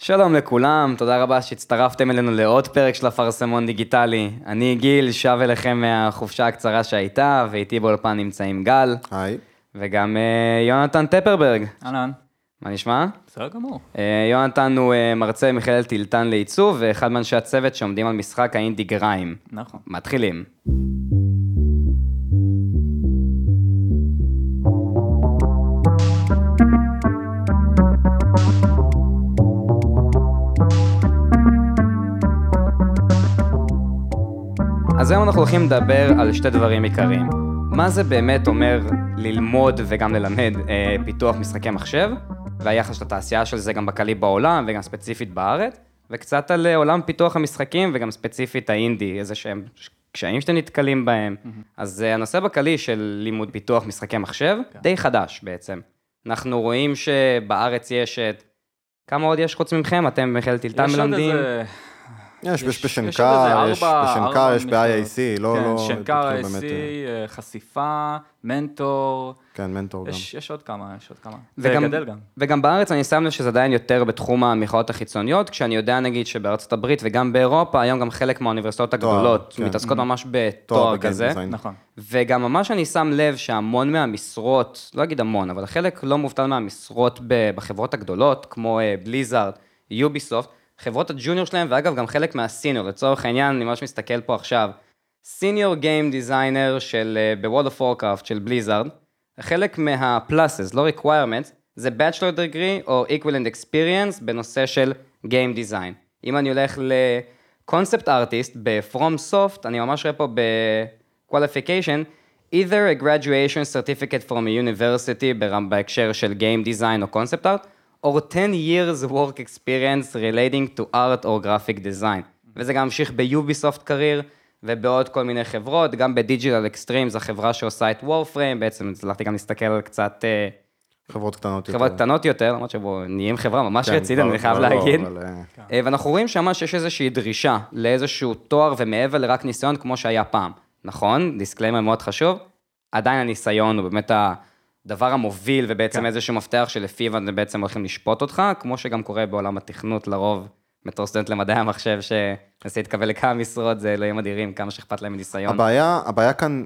שלום לכולם, תודה רבה שהצטרפתם אלינו לעוד פרק של אפרסמון דיגיטלי. אני גיל, שב אליכם מהחופשה הקצרה שהייתה, ואיתי באולפן נמצאים גל, היי. וגם אה, יונתן טפרברג. אהלן. מה נשמע? בסדר גמור. אה, יונתן הוא אה, מרצה במכללת טילטן לעיצוב, ואחד מאנשי הצוות שעומדים על משחק האינדי גריים. נכון. מתחילים. אז היום אנחנו הולכים לדבר על שתי דברים עיקריים. מה זה באמת אומר ללמוד וגם ללמד אה, פיתוח משחקי מחשב, והיחס של התעשייה של זה גם בכללי בעולם וגם ספציפית בארץ, וקצת על אה, עולם פיתוח המשחקים וגם ספציפית האינדי, איזה שהם קשיים שאתם נתקלים בהם. אז אה, הנושא בכללי של לימוד פיתוח משחקי מחשב, די חדש בעצם. אנחנו רואים שבארץ יש את... כמה עוד יש חוץ מכם? אתם במכללת טילטן יש עוד מלמדים? איזה... יש, בשנקר, יש בשנקר, יש. ב-IAC, לא, כן, לא, שנקר, באמת, אה, אה, חשיפה, מנטור, כן, מנטור גם. יש עוד כמה, יש עוד כמה. וגם, זה גדל גם. וגם בארץ אני שם לב שזה עדיין יותר בתחום המכללות החיצוניות, כשאני יודע נגיד שבארצות הברית וגם באירופה, היום גם חלק מהאוניברסיטאות הגדולות כן. מתעסקות ממש תואר בתואר כזה. נכון. וגם ממש אני שם לב שהמון מהמשרות, לא אגיד המון, אבל חלק לא מובטל מהמשרות בחברות הגדולות, כמו Blizzard, Ubisoft, חברות ה junior שלהם, ואגב, גם חלק מה senior, לצורך העניין, אני ממש מסתכל פה עכשיו, senior game designer של, ב World of Warcraft של Blizzard, חלק מה pluses, לא requirement, זה Bachelor Degree או Equivalent Experience בנושא של Game Design. אם אני הולך ל concept artist ב FromSoft, אני ממש רואה פה ב qualification, either a graduation certificate from a university בהקשר של Game Design או Concept Art, or 10 years work experience relating to art or graphic design. וזה גם ממשיך ב Ubisoft career ובעוד כל מיני חברות, גם ב Digital Extremes, זו החברה שעושה את Warframe, בעצם הצלחתי גם להסתכל על קצת אה, חברות קטנות יותר. חברות קטנות יותר, למרות שבו נהיים חברה ממש כן, רצינית, כבר- אני חייב לא, להגיד. אבל, אה, אה, ואנחנו רואים שממש יש איזושהי דרישה לאיזשהו תואר ומעבר לרק ניסיון כמו שהיה פעם. נכון, disclaimer מאוד חשוב, עדיין הניסיון הוא באמת הדבר המוביל ובעצם כן. איזשהו מפתח שלפיו אתם בעצם הולכים לשפוט אותך, כמו שגם קורה בעולם התכנות לרוב, בתור סטודנט למדעי המחשב שמנסה להתקבל לכמה משרות, זה אלוהים אדירים, כמה שאכפת להם מניסיון. הבעיה, הבעיה כאן,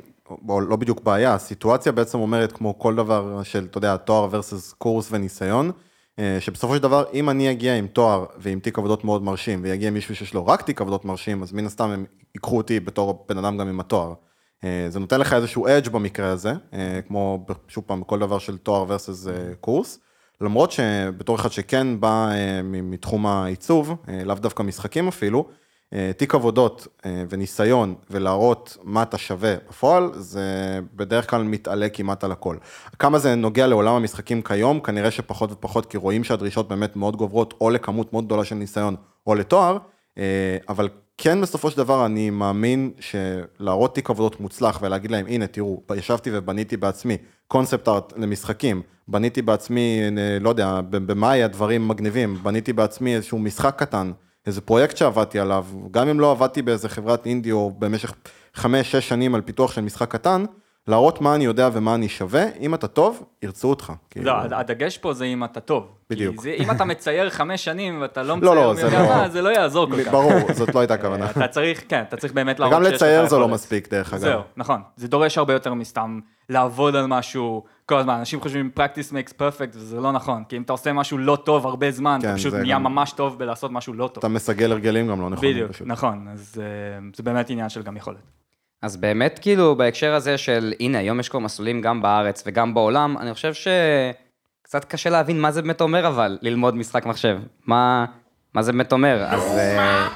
או לא בדיוק בעיה, הסיטואציה בעצם אומרת כמו כל דבר של, אתה יודע, תואר versus קורס וניסיון, אה, שבסופו של דבר, אם אני אגיע עם תואר ועם תיק עבודות מאוד מרשים, ויגיע מישהו שיש לו רק תיק עבודות מרשים, אז מן הסתם הם ייקחו אותי בתור בן אדם גם עם התואר. אה, זה נותן לך איזשהו אדג' במקרה הזה, אה, כמו, שוב פעם, בכל דבר של תואר versus אה, קורס. למרות שבתור אחד שכן בא מתחום העיצוב, לאו דווקא משחקים אפילו, תיק עבודות וניסיון ולהראות מה אתה שווה בפועל, זה בדרך כלל מתעלה כמעט על הכל. כמה זה נוגע לעולם המשחקים כיום, כנראה שפחות ופחות, כי רואים שהדרישות באמת מאוד גוברות, או לכמות מאוד גדולה של ניסיון, או לתואר, אבל כן בסופו של דבר אני מאמין שלהראות תיק עבודות מוצלח ולהגיד להם, הנה תראו, ישבתי ובניתי בעצמי קונספט ארט למשחקים, בניתי בעצמי, אה, לא יודע, במאי הדברים מגניבים, בניתי בעצמי איזשהו משחק קטן, איזה פרויקט שעבדתי עליו, גם אם לא עבדתי באיזה חברת אינדי או במשך חמש-שש שנים על פיתוח של משחק קטן, להראות מה אני יודע ומה אני שווה, אם אתה טוב, ירצו אותך. כאילו. לא, הד- הדגש פה זה אם אתה טוב. בדיוק. זה- אם אתה מצייר חמש שנים ואתה לא לא, מצייר לא, מי זה יודע לא- מה, זה לא יעזור כל כך. ברור, זאת לא הייתה הכוונה. אתה צריך, כן, אתה צריך באמת להראות שיש לך לצייר זה לא יכולת. מספיק, דרך אגב. זהו, נכון. זה דורש הרבה יותר מסתם לעבוד על משהו כל הזמן. אנשים חושבים practice makes perfect וזה לא נכון. כי אם אתה עושה משהו לא טוב הרבה זמן, כן, אתה פשוט נהיה גם- ממש טוב בלעשות משהו לא טוב. אתה מסגל הרגלים גם לא נכונים. בדיוק, פשוט. נכון. אז אה, זה באמת עניין של גם יכולת. אז באמת, כאילו, בהקשר הזה של, הנה, היום יש כבר מסלולים גם בארץ וגם בעולם, אני חושב שקצת קשה להבין מה זה באמת אומר, אבל, ללמוד משחק מחשב. מה, מה זה באמת אומר? אז אה,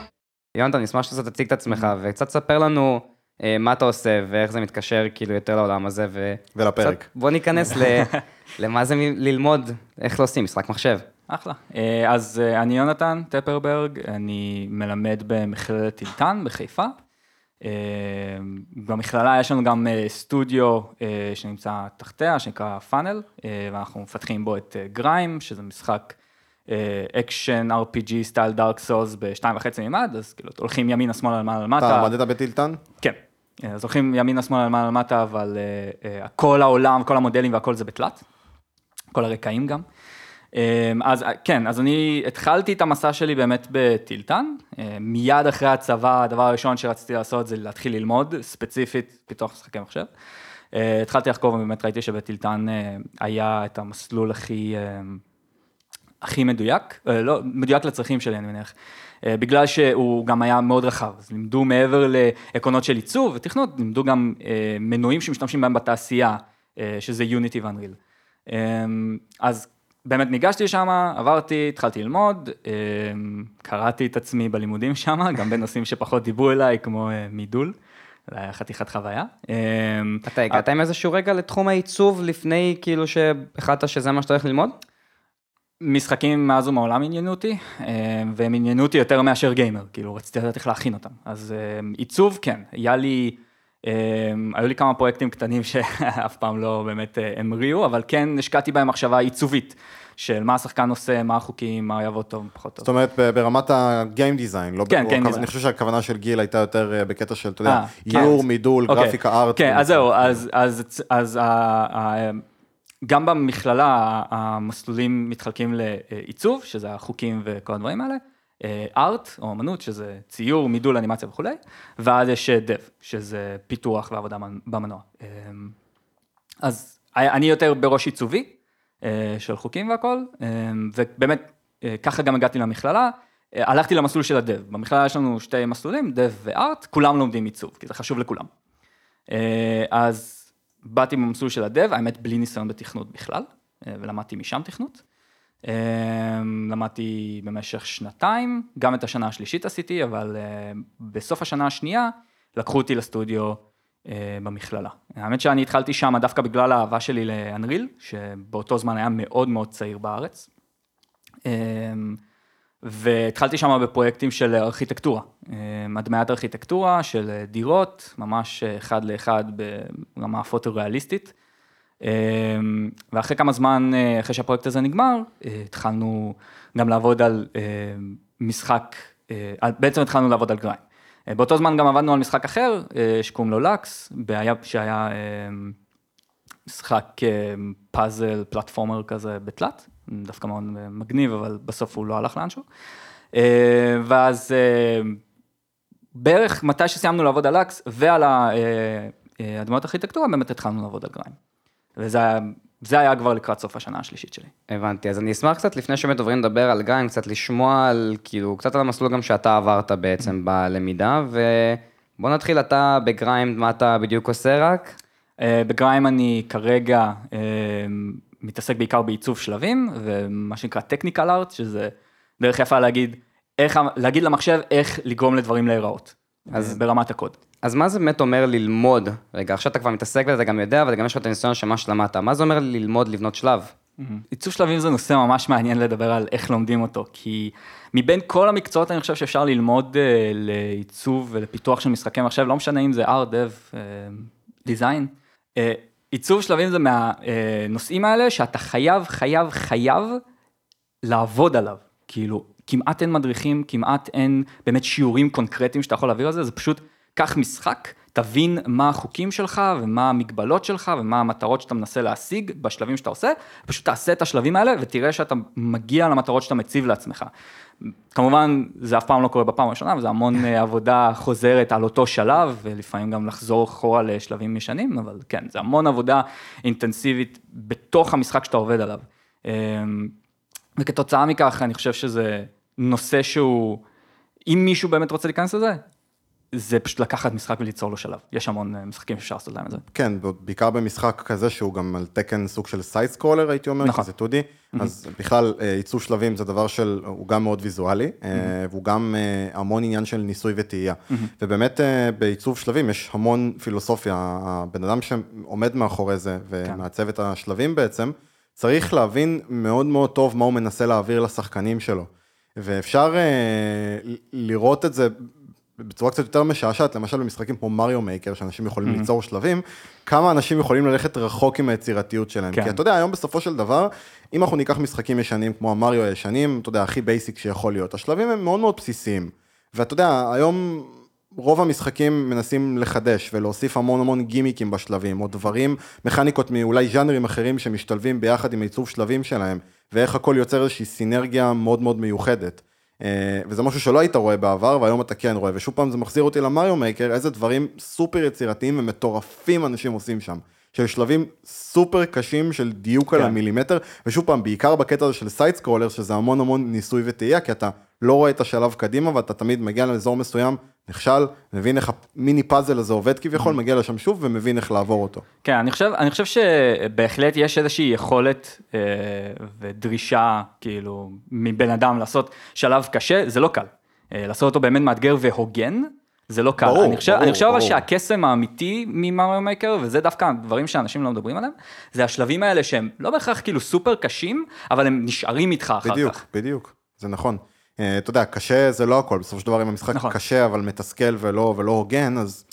יונתן, נשמח שאתה תציג את עצמך, וקצת תספר לנו אה, מה אתה עושה, ואיך זה מתקשר, כאילו, יותר לעולם הזה, ו... ולפרק. קצת בוא ניכנס ל... למה זה ללמוד, איך לא עושים משחק מחשב. אחלה. אה, אז אני יונתן טפרברג, אני מלמד במכללת טילטן בחיפה. אה, במכללה יש לנו גם אה, סטודיו אה, שנמצא תחתיה, שנקרא פאנל, ואנחנו מפתחים בו את Grime, שזה משחק action RPG style Dark Souls בשתיים וחצי מימד, אז כאילו הולכים ימינה שמאלה למעלה למטה. אתה למדת בטילטן? כן. אז הולכים ימינה שמאלה למעלה למטה, אבל כל העולם, כל המודלים והכל זה בתלת. כל הרקעים גם. אמ, אז כן, אז אני התחלתי את המסע שלי באמת בטילטן, אמ, מיד אחרי הצבא, הדבר הראשון שרציתי לעשות זה להתחיל ללמוד, ספציפית פיתוח משחקי מחשב. אמ, התחלתי לחקור ובאמת ראיתי שבטילטן היה את המסלול הכי, הכי מדויק, אה, לא, מדויק לצרכים שלי אני מניח, אה, בגלל שהוא גם היה מאוד רחב, אז לימדו מעבר לעקרונות של עיצוב ותכנות, לימדו גם אה, מנועים שמשתמשים בהם בתעשייה, שזה יוניטי ואנריל. אז באמת ניגשתי לשם, עברתי, התחלתי ללמוד, אמ, קראתי את עצמי בלימודים שם, גם בנושאים שפחות דיברו אליי, כמו אה, מידול. זה היה חתיכת חוויה. אמ, אתה הגעת עם איזשהו רגע לתחום העיצוב לפני כאילו שהחלטת שזה מה שאתה הולך ללמוד? משחקים מאז ומעולם עניינו אותי, והם עניינו אותי יותר מאשר גיימר, כאילו רציתי לדעת איך להכין אותם. אז עיצוב, כן, היה לי, היו לי כמה פרויקטים קטנים שאף פעם לא באמת אה, המריאו, אבל כן השקעתי בהם מחשבה עיצובית. של מה השחקן עושה, מה החוקים, מה יעבוד טוב, פחות טוב. זאת אומרת, ברמת הגיים דיזיין, לא כן, כן, אני חושב שהכוונה של גיל הייתה יותר אה, בקטע של, אתה יודע, אה, איור, כן. מידול, אוקיי. גרפיקה, ארט. כן, אז זהו, אז גם במכללה המסלולים מתחלקים לעיצוב, שזה החוקים וכל הדברים האלה, ארט או אמנות, שזה ציור, מידול, אנימציה וכולי, ואז יש דב, שזה פיתוח ועבודה במנוע. אז אני יותר בראש עיצובי, אה, של חוקים והכל, אה, ובאמת אה, ככה גם הגעתי למכללה, הלכתי למסלול של הדב, במכללה יש לנו שתי מסלולים, דב וארט, כולם לומדים עיצוב, כי זה חשוב לכולם. אז באתי במסלול של הדב, האמת בלי ניסיון בתכנות בכלל, ולמדתי משם תכנות. למדתי במשך שנתיים, גם את השנה השלישית עשיתי, אבל בסוף השנה השנייה לקחו אותי לסטודיו אה, במכללה. האמת שאני התחלתי שם דווקא בגלל האהבה שלי לאנריל, שבאותו זמן היה מאוד מאוד צעיר בארץ. אה, והתחלתי שם בפרויקטים של ארכיטקטורה, אה, הדמיית ארכיטקטורה של דירות, ממש אחד לאחד ברמה פוטו-ריאליסטית. ואחרי כמה זמן, אחרי שהפרויקט הזה נגמר, התחלנו גם לעבוד על משחק, בעצם התחלנו לעבוד על גריים. אה, באותו זמן גם עבדנו על משחק אחר, אה, שקוראים לו לקס, שהיה אה, משחק פאזל פלטפורמר כזה בתלת, דווקא מאוד מגניב, אבל בסוף הוא לא הלך לאנשהו. ואז בערך מתי שסיימנו לעבוד על לקס ועל הדמויות ארכיטקטורה, באמת התחלנו לעבוד על גריים. וזה היה זה היה כבר לקראת סוף השנה השלישית שלי. הבנתי, אז אני אשמח קצת, לפני שבאמת עוברים לדבר על גריים, קצת לשמוע על, כאילו, קצת על המסלול גם שאתה עברת בעצם בלמידה, ובוא נתחיל, אתה בגריים, מה אתה בדיוק עושה רק? אה, בגריים אני כרגע אה, מתעסק בעיקר בעיצוב שלבים, ומה שנקרא technical art, שזה דרך יפה להגיד, איך, להגיד למחשב איך לגרום לדברים להיראות, אז ברמת הקוד. אז מה זה באמת אומר ללמוד? רגע, עכשיו אתה כבר מתעסק בזה, אתה גם יודע, אבל גם יש לך את הניסיון של מה שלמדת. מה זה אומר ללמוד לבנות שלב? עיצוב שלבים זה נושא ממש מעניין לדבר על איך לומדים אותו, כי מבין כל המקצועות אני חושב שאפשר ללמוד uh, לעיצוב ולפיתוח של משחקי מחשב, לא משנה אם זה art, dev, uh, design. עיצוב שלבים זה מהנושאים האלה שאתה חייב, חייב, חייב לעבוד עליו. כאילו, כמעט אין מדריכים, כמעט אין באמת שיעורים קונקרטיים שאתה יכול להעביר על זה, זה פשוט קח משחק, תבין מה החוקים שלך ומה המגבלות שלך ומה המטרות שאתה מנסה להשיג בשלבים שאתה עושה, פשוט תעשה את השלבים האלה ותראה שאתה מגיע למטרות שאתה מציב לעצמך. כמובן, זה אף פעם לא קורה בפעם הראשונה, וזה המון אה, עבודה חוזרת על אותו שלב, ולפעמים גם לחזור אחורה לשלבים ישנים, אבל כן, זה המון עבודה אינטנסיבית בתוך המשחק שאתה עובד עליו. אמ, וכתוצאה מכך, אני חושב שזה נושא שהוא, אם מישהו באמת רוצה להיכנס לזה, זה פשוט לקחת משחק וליצור לו שלב. יש המון אה, משחקים שאפשר לעשות להם את זה. כן, בעיקר במשחק כזה שהוא גם על תקן סוג של סייד סקרולר, הייתי אומר, נכון. כי זה 2D, mm-hmm. אז בכלל אה, עיצוב שלבים זה דבר של, הוא גם מאוד ויזואלי, mm-hmm. והוא גם המון עניין של ניסוי וטעייה. Mm-hmm. ובאמת בעיצוב שלבים יש המון פילוסופיה, הבן אדם שעומד מאחורי זה ומעצב כן. את השלבים בעצם, צריך להבין מאוד מאוד טוב מה הוא מנסה להעביר לשחקנים שלו. ואפשר לראות את זה בצורה קצת יותר משעשעת, למשל במשחקים כמו Mario Maker, שאנשים יכולים mm-hmm. ליצור שלבים, כמה אנשים יכולים ללכת רחוק עם היצירתיות שלהם. כן. כי אתה יודע, היום בסופו של דבר, אם אנחנו ניקח משחקים ישנים כמו המריו הישנים, אתה יודע, הכי basic שיכול להיות, השלבים הם מאוד מאוד בסיסיים. ואתה יודע, היום רוב המשחקים מנסים לחדש ולהוסיף המון המון גימיקים בשלבים, או דברים, מכניקות מאולי ז'אנרים אחרים שמשתלבים ביחד עם עיצוב שלבים שלהם. ואיך הכל יוצר איזושהי סינרגיה מאוד מאוד מיוחדת. אה, וזה משהו שלא היית רואה בעבר, והיום אתה כן רואה, ושוב פעם זה מחזיר אותי ל Mario Maker, איזה דברים סופר יצירתיים ומטורפים אנשים עושים שם. של שלבים סופר קשים של דיוק כן. על המילימטר, ושוב פעם, בעיקר בקטע הזה של side scroller, שזה המון המון ניסוי וטעייה, כי אתה לא רואה את השלב קדימה, ואתה תמיד מגיע לאזור מסוים, נכשל, מבין איך המיני פאזל הזה עובד כביכול, mm-hmm. מגיע לשם שוב ומבין איך לעבור אותו. כן, אני חושב, אני חושב שבהחלט יש איזושהי יכולת אה, ודרישה, כאילו, מבן אדם לעשות שלב קשה, זה לא קל. אה, לעשות אותו באמת מאתגר והוגן, זה לא קל. ברור, אני חושב, ברור, אני חושב ברור. אבל שהקסם האמיתי ממריו מייקר, וזה דווקא הדברים שאנשים לא מדברים עליהם, זה השלבים האלה שהם לא בהכרח כאילו סופר קשים, אבל הם נשארים איתך אחר בדיוק, כך. בדיוק, זה נכון. אה, אתה יודע, קשה זה לא הכל, בסופו של דבר אם המשחק נכון. קשה אבל מתסכל ולא, ולא הוגן, אז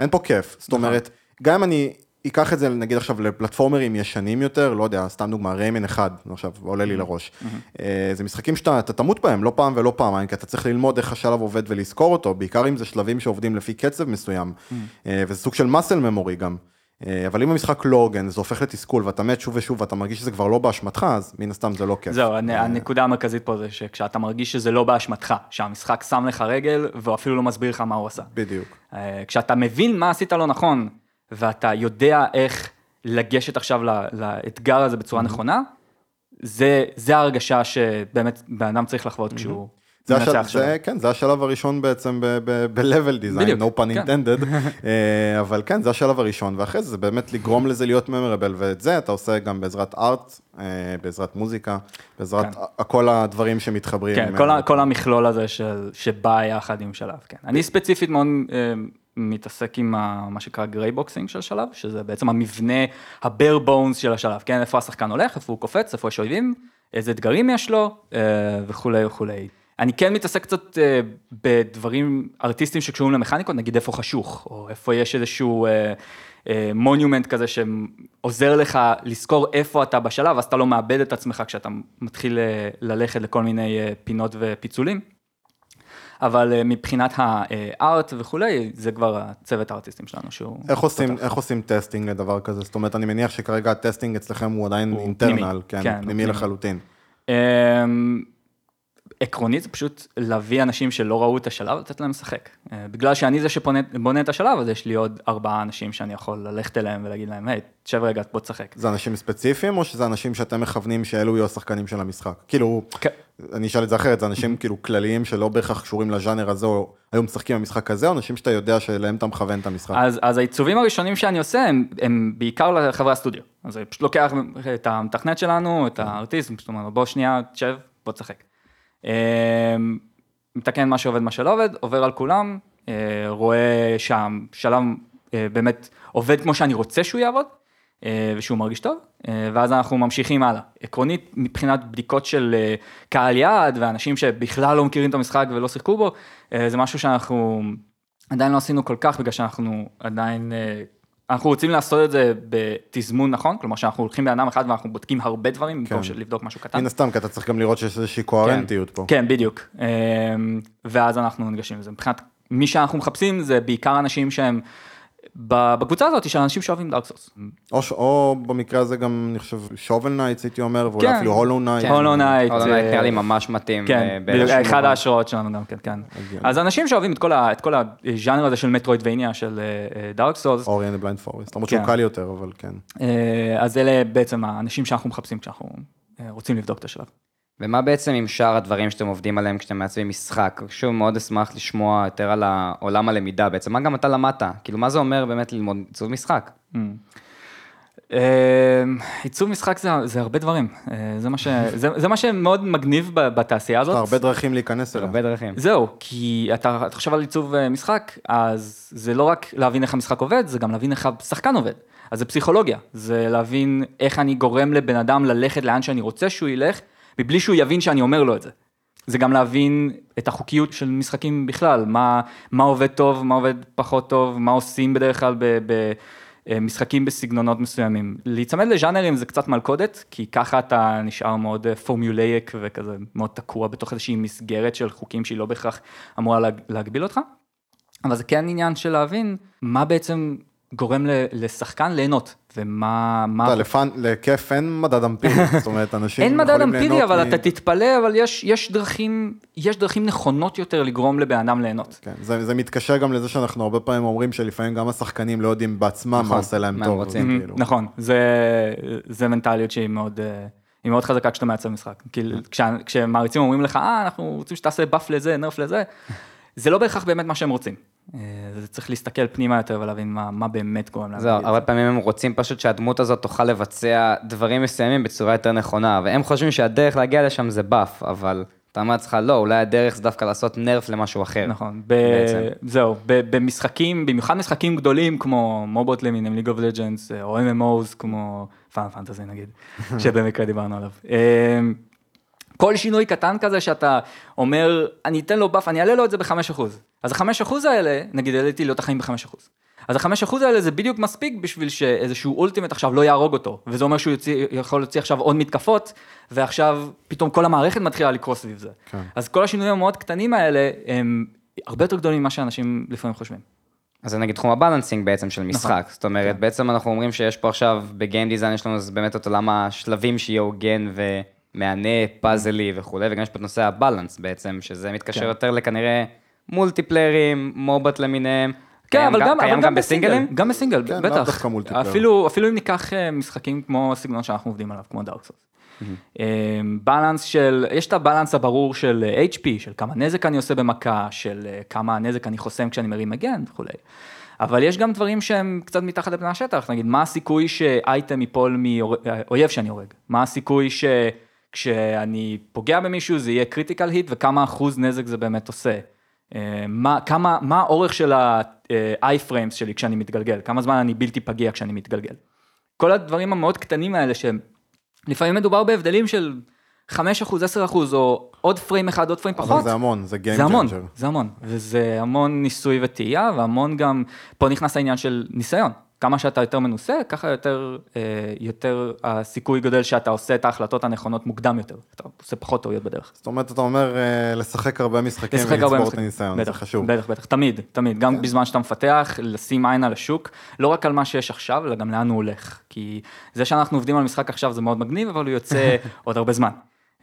אין פה כיף. זאת נכון. אומרת, גם אם אני אקח את זה נגיד עכשיו לפלטפורמרים ישנים יותר, לא יודע, סתם דוגמה, ריימן אחד, עכשיו עולה Mm-hmm. לי לראש. אה, זה משחקים שאתה אתה תמות בהם, לא פעם ולא פעמיים, כי אתה צריך ללמוד איך השלב עובד ולזכור אותו, בעיקר אם זה שלבים שעובדים לפי קצב מסוים, Mm-hmm. וזה סוג של מסל ממורי גם. אה, אבל אם המשחק לא הוגן, זה הופך לתסכול, ואתה מת שוב ושוב, ואתה מרגיש שזה כבר לא באשמתך, אז מן הסתם זה לא כיף. זהו, הנ- הנקודה המרכזית פה זה שכשאתה מרגיש שזה לא באשמתך, שהמשחק שם לך רגל, והוא אפילו לא מסביר לך מה הוא עשה. בדיוק. אה, כשאתה מבין מה עשית לא נכון, ואתה יודע איך לגשת עכשיו לאתגר הזה בצורה נכונה, זה, זה ההרגשה שבאמת בן אדם צריך לחוות כשהוא זה, השל... זה, כן, זה השלב הראשון בעצם ב-level design, בדיוק, no pun כן. intended, אה, אבל כן, זה השלב הראשון, ואחרי זה זה באמת לגרום לזה להיות memorable, ואת זה אתה עושה גם בעזרת art, אה, בעזרת מוזיקה, בעזרת כן. כל הדברים שמתחברים. כן, כל, ה- כל המכלול הזה של, שבא יחד עם שלב, כן. אני ספציפית מאוד אה, מתעסק עם ה, מה שנקרא gray boxing של שלב, שזה בעצם המבנה, ה bare bones של השלב, כן, איפה השחקן הולך, איפה הוא קופץ, איפה יש אויבים, איזה אתגרים יש לו, וכולי וכולי. אני כן מתעסק קצת אה, בדברים ארטיסטיים שקשורים למכניקות, נגיד איפה חשוך, או איפה יש איזשהו אה, אה, monument כזה שעוזר לך לזכור איפה אתה בשלב, אז אתה לא מאבד את עצמך כשאתה מתחיל ללכת לכל מיני פינות ופיצולים. אבל מבחינת ה art וכולי, זה כבר הצוות הארטיסטים שלנו שהוא... איך עושים. איך עושים testing לדבר כזה? זאת אומרת, אני מניח שכרגע ה testing אצלכם הוא עדיין הוא internal, פנימי, כן, כן, פנימי פנימי. לחלוטין. עקרונית זה פשוט להביא אנשים שלא ראו את השלב, לתת להם לשחק. אה, בגלל שאני זה שבונה את השלב, אז יש לי עוד ארבעה אנשים שאני יכול ללכת אליהם ולהגיד להם, היי, תשב רגע, בוא תשחק. זה אנשים ספציפיים, או שזה אנשים שאתם מכוונים שאלו יהיו השחקנים של המשחק? כאילו, כן. אני אשאל את זה אחרת, זה אנשים כאילו כלליים שלא בהכרח קשורים לז'אנר הזה, או היו משחקים במשחק הזה, או אנשים שאתה יודע שאליהם אתה מכוון את המשחק? אז, אז העיצובים הראשונים שאני עושה הם, הם בעיקר לחברי הסטודיו. אז אני פשוט לוקח את המתכנת שלנו, את הארטיסט, פשוט אומר לו בוא שנייה, תשב, בוא תשחק. אמ, מתקן מה שעובד, מה שלא עובד, עובר על כולם, אה, רואה שהשלב אה, באמת עובד כמו שאני רוצה שהוא יעבוד, אה, ושהוא מרגיש טוב, ואז אנחנו ממשיכים הלאה. עקרונית, מבחינת בדיקות של קהל יעד, ואנשים שבכלל לא מכירים את המשחק ולא שיחקו בו, זה משהו שאנחנו עדיין לא עשינו כל כך, בגלל שאנחנו עדיין, אנחנו רוצים לעשות את זה בתזמון נכון, כלומר שאנחנו הולכים לאדם אחד ואנחנו בודקים הרבה דברים, במקום כן. לבדוק משהו קטן. מן הסתם, כי אתה צריך גם לראות שיש איזושהי קוהרנטיות פה. כן, בדיוק. אמ, ואז אנחנו ניגשים לזה. מבחינת מי שאנחנו מחפשים זה בעיקר אנשים שהם, בקבוצה הזאת של אנשים שאוהבים Dark Souls. או, או במקרה הזה גם, אני חושב, Shovel Knights הייתי אומר, ואולי כן. אפילו Hollow Knight. כן. Hollow Knight. Hollow אה, Knight נראה לי ממש מתאים. כן, אה, אחד. ההשראות שלנו גם כן, כן. אז אנשים שאוהבים את כל ה- את כל הז'אנר הזה של Metroidvania, של Dark Souls, Ori and the Blind Forest, למרות כן. שהוא קל יותר, אבל כן. אז אלה בעצם האנשים שאנחנו מחפשים כשאנחנו אה, רוצים לבדוק את השלב. ומה בעצם עם שאר הדברים שאתם עובדים עליהם כשאתם מעצבים משחק? שוב, מאוד אשמח לשמוע יותר על עולם הלמידה בעצם. מה גם אתה למדת? כאילו, מה זה אומר באמת ללמוד עיצוב משחק? אה, עיצוב משחק זה, זה הרבה דברים, אה, זה מה, ש, זה, זה מה שמאוד מגניב ב- בתעשייה הזאת. יש הרבה דרכים להיכנס אליה. הרבה דרכים. זהו, כי אתה, אתה חושב על עיצוב אה, משחק, אז זה לא רק להבין איך המשחק עובד, זה גם להבין איך השחקן עובד. אז זה פסיכולוגיה, זה להבין איך אני גורם לבן אדם ללכת לאן שאני רוצה שהוא ילך, מבלי שהוא יבין שאני אומר לו את זה. זה גם להבין את החוקיות של משחקים בכלל, מה, מה עובד טוב, מה עובד פחות טוב, מה עושים בדרך כלל במשחקים בסגנונות מסוימים. להיצמד לז'אנרים זה קצת מלכודת, כי ככה אתה נשאר מאוד פורמיולייק וכזה מאוד תקוע בתוך איזושהי מסגרת של חוקים שהיא לא בהכרח אמורה להג- להגביל אותך. אבל זה כן עניין של להבין מה בעצם גורם לשחקן ליהנות, ומה... מה... אתה לפן- לכיף אין מדד אמפירי, זאת אומרת, אנשים אין מדד יכולים אמפירי, ליהנות אבל מ- אתה תתפלא, אבל יש, יש דרכים, יש דרכים נכונות יותר לגרום לבן אדם ליהנות. כן, זה, זה מתקשר גם לזה שאנחנו הרבה פעמים אומרים שלפעמים גם השחקנים לא יודעים בעצמם מה נכון, עושה להם מה הם טוב. רוצים. אז כאילו- נכון, זה, זה מנטליות שהיא מאוד, אה, היא מאוד חזקה כשאתה מעצב משחק. כאילו, כשמעריצים אומרים לך, אה, אנחנו רוצים שתעשה באף לזה, נרף לזה, זה לא בהכרח באמת מה שהם רוצים. אה, זה צריך להסתכל פנימה יותר ולהבין מה, מה באמת גורם להם. זהו, הרבה. פעמים הם רוצים פשוט שהדמות הזאת תוכל לבצע דברים מסוימים בצורה יותר נכונה, והם חושבים שהדרך להגיע לשם זה באף, אבל אתה אומר לעצמך, לא, אולי הדרך זה דווקא לעשות נרף למשהו אחר. נכון, ב- בעצם. זהו, ב- במשחקים, במיוחד משחקים גדולים כמו מובוט למיניהם, ליג אוף לג'אנס, או MMOs כמו פאנל פנטזי נגיד, שבמקרה דיברנו עליו. אמ, כל שינוי קטן כזה שאתה אומר, אני אתן לו באף, אני אעלה לו את זה ב-5%. אז ה-5% האלה, נגיד העליתי לו את החיים ב-5%. אז ה-5% האלה זה בדיוק מספיק בשביל שאיזשהו אולטימט עכשיו לא יהרוג אותו, וזה אומר שהוא יוציא, יכול להוציא עכשיו עוד מתקפות, ועכשיו פתאום כל המערכת מתחילה לקרוס סביב זה. כן. אז כל השינויים המאוד קטנים האלה, הם הרבה יותר גדולים ממה שאנשים לפעמים חושבים. אז זה נגיד תחום ה balancing בעצם של משחק. זאת אומרת, כן. בעצם אנחנו אומרים שיש פה עכשיו, ב game design יש לנו באמת את עולם השלבים שיהיה הוגן ומהנה, puzzly וכולי, וגם יש פה את נושא ה balance בעצם, שזה מתקשר כן. יותר לכנראה מולטיפליירים, מובט למיניהם. כן, אבל גם, אבל גם בסינגלים, גם בסינגל, כן, בטח. דווקא multiplayer. אפילו, אפילו אם ניקח אה, משחקים כמו הסגנון שאנחנו עובדים עליו, כמו Dark Souls. balance של, יש את ה balance הברור של אה, HP, של כמה נזק אני עושה במכה, של אה, כמה נזק אני חוסם כשאני מרים מגן וכולי. אבל יש גם דברים שהם קצת מתחת לפני השטח, נגיד, מה הסיכוי שאייטם ייפול מאויב שאני הורג? מה הסיכוי שכשאני פוגע במישהו זה יהיה critical hit וכמה אחוז נזק זה באמת עושה? אה, מה, כמה, מה האורך של ה-i-frames שלי כשאני מתגלגל? כמה זמן אני בלתי פגיע כשאני מתגלגל? כל הדברים המאוד קטנים האלה שהם, לפעמים מדובר בהבדלים של 5%, 10% או עוד frame אחד, עוד frame פחות. אבל זה המון, זה game זה המון, changer. זה המון, וזה המון ניסוי וטעייה, והמון גם, פה נכנס העניין של ניסיון. כמה שאתה יותר מנוסה, ככה יותר, אה, יותר הסיכוי גדל שאתה עושה את ההחלטות הנכונות מוקדם יותר. אתה עושה פחות טעויות בדרך. זאת אומרת, אתה אומר אה, לשחק הרבה משחקים ולצבור את. הניסיון, זה חשוב. בטח, בטח, תמיד, תמיד, גם בזמן שאתה מפתח, לשים עין על השוק, לא רק על מה שיש עכשיו, אלא גם לאן הוא הולך. כי זה שאנחנו עובדים על משחק עכשיו זה מאוד מגניב, אבל הוא יוצא עוד הרבה זמן.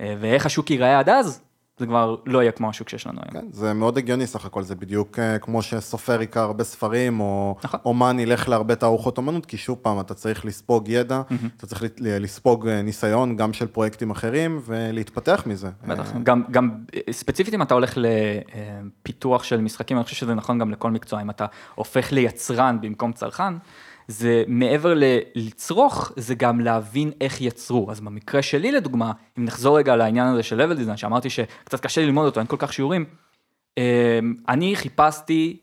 אה, ואיך השוק ייראה עד אז, זה כבר לא יהיה כמו השוק שיש לנו היום. כן, זה מאוד הגיוני סך הכל, זה בדיוק אה, כמו שסופר יקרא הרבה ספרים, או נכון. אומן ילך להרבה תערוכות אומנות, כי שוב פעם, אתה צריך לספוג ידע, אתה צריך לספוג אה, ניסיון גם של פרויקטים אחרים, ולהתפתח מזה. בטח, אה, גם, גם ספציפית אם אתה הולך לפיתוח של משחקים, אני חושב שזה נכון גם לכל מקצוע, אם אתה הופך ליצרן במקום צרכן, זה מעבר ללצרוך, זה גם להבין איך יצרו. אז במקרה שלי לדוגמה, אם נחזור רגע לעניין הזה של level design, שאמרתי שקצת קשה לי ללמוד אותו, אין כל כך שיעורים, אה, אני חיפשתי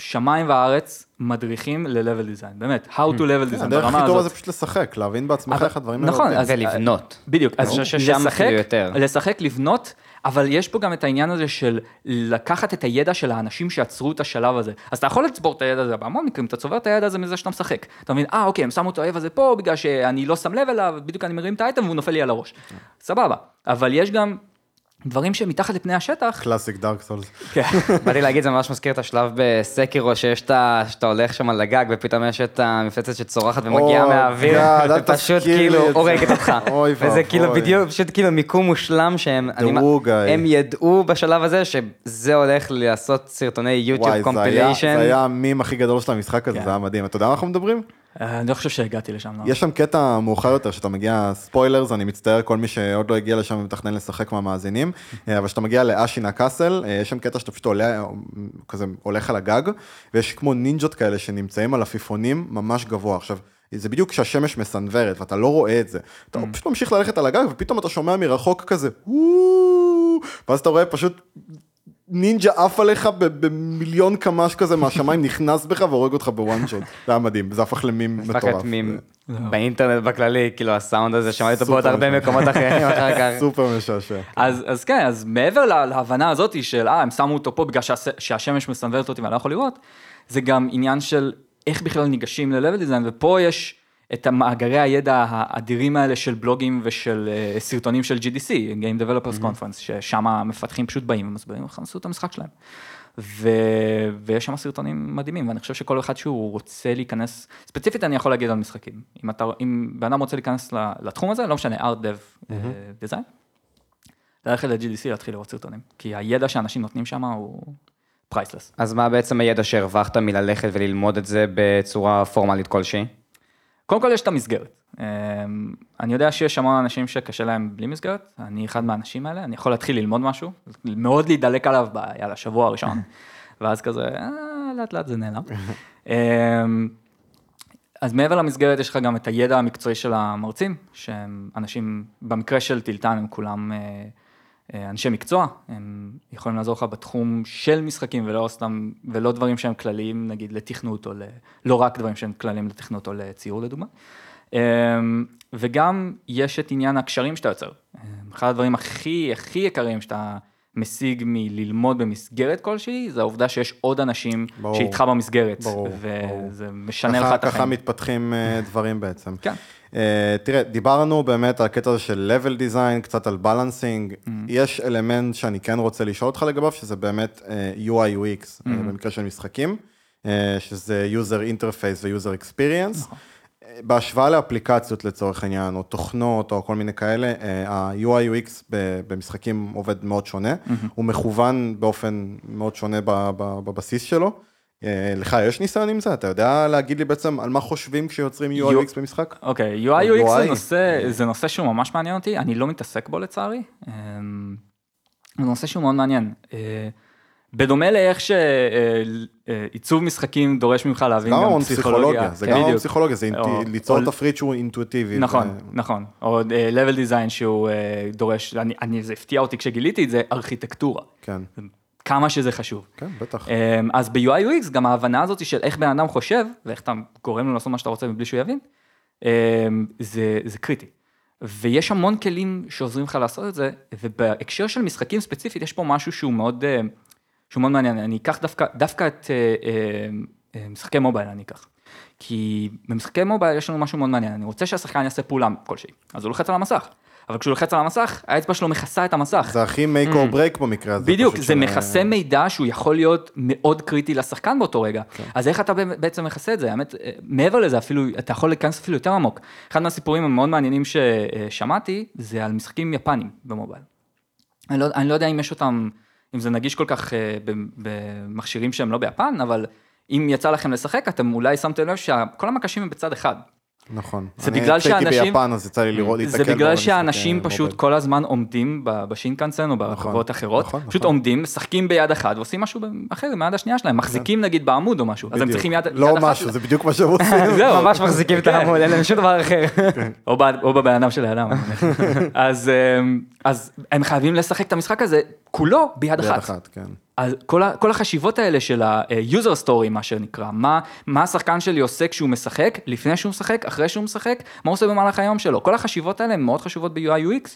שמיים וארץ מדריכים ל-level design, באמת, how to level design, הדרך הכי טובה. זה פשוט לשחק, להבין בעצמך איך הדברים האלה נכון, ולבנות. בדיוק, אז לשחק. לשחק, לבנות, אבל יש פה גם את העניין הזה של לקחת את הידע של האנשים שעצרו את השלב הזה. אז אתה יכול לצבור את הידע הזה, בהמון מקרים אתה צובר את הידע הזה מזה שאתה משחק. אתה מבין, אה אוקיי, הם שמו את האויב הזה פה בגלל שאני לא שם לב אליו, בדיוק אני מרים את האייטם והוא נופל לי על הראש. סבבה, אבל יש גם דברים שמתחת לפני השטח, קלאסיק דארק סולס. כן. באתי להגיד, זה ממש מזכיר את השלב בסקירו, שיש את ה... שאתה הולך שם על הגג, ופתאום יש את המפלצת שצורחת ומגיעה או, מהאוויר, ופשוט כאילו. הורגת אותך. אוי וזה. כאילו בדיוק, פשוט כאילו מיקום מושלם שהם... הם ידעו בשלב הזה שזה הולך לעשות סרטוני יוטיוב וואי, זה היה- compilation. זה היה המים הכי גדול של המשחק הזה, כן. זה היה מדהים. אתה יודע מה אנחנו מדברים? אה, אני לא חושב שהגעתי לשם. לא. יש שם קטע מאוחר יותר, שאתה מגיע, spoilers, אני מצטער, כל מי שעוד לא הגיע לשם ומתכנן לשחק מהמאזינים, אה, אבל כשאתה מגיע לאשינה castle, אה, יש שם קטע שאתה פשוט עולה, כזה הולך על הגג, ויש כמו נינג'ות כאלה שנמצאים על עפיפונים ממש גבוה. עכשיו, זה בדיוק כשהשמש מסנוורת, ואתה לא רואה את זה. אתה פשוט ממשיך ללכת על הגג, ופתאום אתה שומע מרחוק כזה, ואז אתה רואה פשוט נינג'ה עף עליך במיליון קמ"ש כזה מהשמיים, נכנס בך והורג אותך בוואן שוט. זה היה מדהים, זה הפך למים מטורף. מים באינטרנט בכללי, כאילו הסאונד הזה, שמעתי אותו בעוד הרבה. מקומות אחרים אחר כך. סופר משעשע. אז, כן, אז מעבר לה, להבנה הזאת של, אה, הם שמו אותו פה בגלל שהש, שהשמש מסנוורת אותי ואני לא יכול לראות, זה גם עניין של איך בכלל ניגשים ל-level design, ופה יש את המאגרי הידע האדירים האלה של בלוגים ושל uh, סרטונים של GDC, Game Developers Conference, ששם המפתחים פשוט באים ומסבירים איך עשו את המשחק שלהם. ו... ויש שם סרטונים מדהימים, ואני חושב שכל אחד שהוא רוצה להיכנס, ספציפית אני יכול להגיד על משחקים, אם, אתה, אם בן אדם רוצה להיכנס לתחום הזה, לא משנה, art dev design, ללכת ל-GDC להתחיל לראות סרטונים, כי הידע שאנשים נותנים שם הוא פרייסלס. אז מה בעצם הידע שהרווחת מללכת וללמוד את זה בצורה פורמלית כלשהי? קודם כל יש את המסגרת. אמ, אני יודע שיש המון אנשים שקשה להם בלי מסגרת, אני אחד מהאנשים האלה, אני יכול להתחיל ללמוד משהו, מאוד להידלק עליו ב... יאללה, שבוע הראשון, ואז כזה, אה, לאט לאט זה נעלם. אמ, אז מעבר למסגרת יש לך גם את הידע המקצועי של המרצים, שהם אנשים, במקרה של טילטן הם כולם אה, אנשי מקצוע, הם יכולים לעזור לך בתחום של משחקים ולא סתם, ולא דברים שהם כלליים נגיד לתכנות או ל... לא רק דברים שהם כלליים לתכנות או לציור לדוגמה. אמ, וגם יש את עניין הקשרים שאתה יוצר. אמ, אחד הדברים הכי הכי יקרים שאתה משיג מללמוד במסגרת כלשהי, זה העובדה שיש עוד אנשים ברור. שאיתך במסגרת. ברור, וזה משנה ככה, לך את ככה החיים. מתפתחים אה, דברים בעצם. כן. Uh, תראה, דיברנו באמת על הקטע הזה של level design, קצת על בלנסינג. Mm-hmm. יש אלמנט שאני כן רוצה לשאול אותך לגביו, שזה באמת uh, UI UX, Mm-hmm. uh, במקרה של משחקים, uh, שזה user interface ו-user experience. נכון. אה, בהשוואה לאפליקציות לצורך העניין, או תוכנות, או כל מיני כאלה, אה, ה-UI UX ב- במשחקים עובד מאוד שונה. הוא מכוון באופן מאוד שונה בבסיס שלו. אה, לך יש ניסיון עם זה? אתה יודע להגיד לי בעצם על מה חושבים כשיוצרים UI UX במשחק? אוקיי, UI UX. זה נושא, שהוא ממש מעניין אותי, אני לא מתעסק בו לצערי. אמ, זה נושא שהוא מאוד מעניין. אה, בדומה לאיך שעיצוב משחקים דורש ממך להבין גם פסיכולוגיה. זה כן, גם בדיוק. פסיכולוגיה, זה או- ליצור או- תפריט שהוא אינטואיטיבי. נכון, ו- נכון. או אה, level design שהוא אה, דורש, אני- אני- זה הפתיע אותי כשגיליתי את זה, ארכיטקטורה. כן, כמה שזה חשוב. כן, בטח. אמ, אז ב-UI UX גם ההבנה הזאת של איך בן אדם חושב ואיך אתה גורם לו לעשות מה שאתה רוצה מבלי שהוא יבין, אמ, זה, זה קריטי. ויש המון כלים שעוזרים לך לעשות את זה, ובהקשר של משחקים ספציפית יש פה משהו שהוא מאוד, אה, שהוא מאוד מעניין. אני אקח דווקא, דווקא את אה, משחקי מובייל אני אקח. כי במשחקי מובייל יש לנו משהו מאוד מעניין, אני רוצה שהשחקן יעשה פעולה כלשהי, אז הוא לוחץ על המסך. אבל כשהוא לוחץ על המסך, האצבע שלו מכסה את המסך. זה הכי make or break במקרה הזה. Mm. בדיוק, זה מכסה מידע שהוא יכול להיות מאוד קריטי לשחקן באותו רגע. אז איך אתה בעצם מכסה את זה? האמת, אה, מעבר לזה אפילו, אתה יכול להיכנס אפילו יותר עמוק. אחד מהסיפורים המאוד מעניינים ששמעתי, זה על משחקים יפנים במובייל. אני לא, אני לא יודע אם יש אותם, אם זה נגיש כל כך אה, במכשירים שהם לא ביפן, אבל אם יצא לכם לשחק, אתם אולי שמתם לב שכל המקשים הם בצד אחד. נכון. זה אני בגלל שאנשים- ביפן, אז יצא לי לראות, זה להתקל בגלל במשחקי שאנשים. פשוט כל הזמן עומדים ב- בשינקנסן או בחברות אחרות, נכון, פשוט נכון. עומדים, משחקים ביד אחת ועושים משהו אחר עם היד השנייה שלהם, מחזיקים נגיד בעמוד או משהו, אז הם. צריכים יד יד לא אחת. משהו, זה בדיוק מה שהם עושים. זהו, ממש מחזיקים את כן. העמוד, אין להם שום דבר אחר. או ב- או בבן אדם של האדם. אני מניח. אז אז הם חייבים לשחק את המשחק הזה כולו ביד ביד אחת. אז כל, ה- כל החשיבות האלה של ה-user story, מה שנקרא, מה, מה השחקן שלי עושה כשהוא משחק, לפני שהוא משחק, אחרי שהוא משחק, מה הוא עושה במהלך היום שלו. כל החשיבות האלה הן מאוד חשובות ב-UI UX,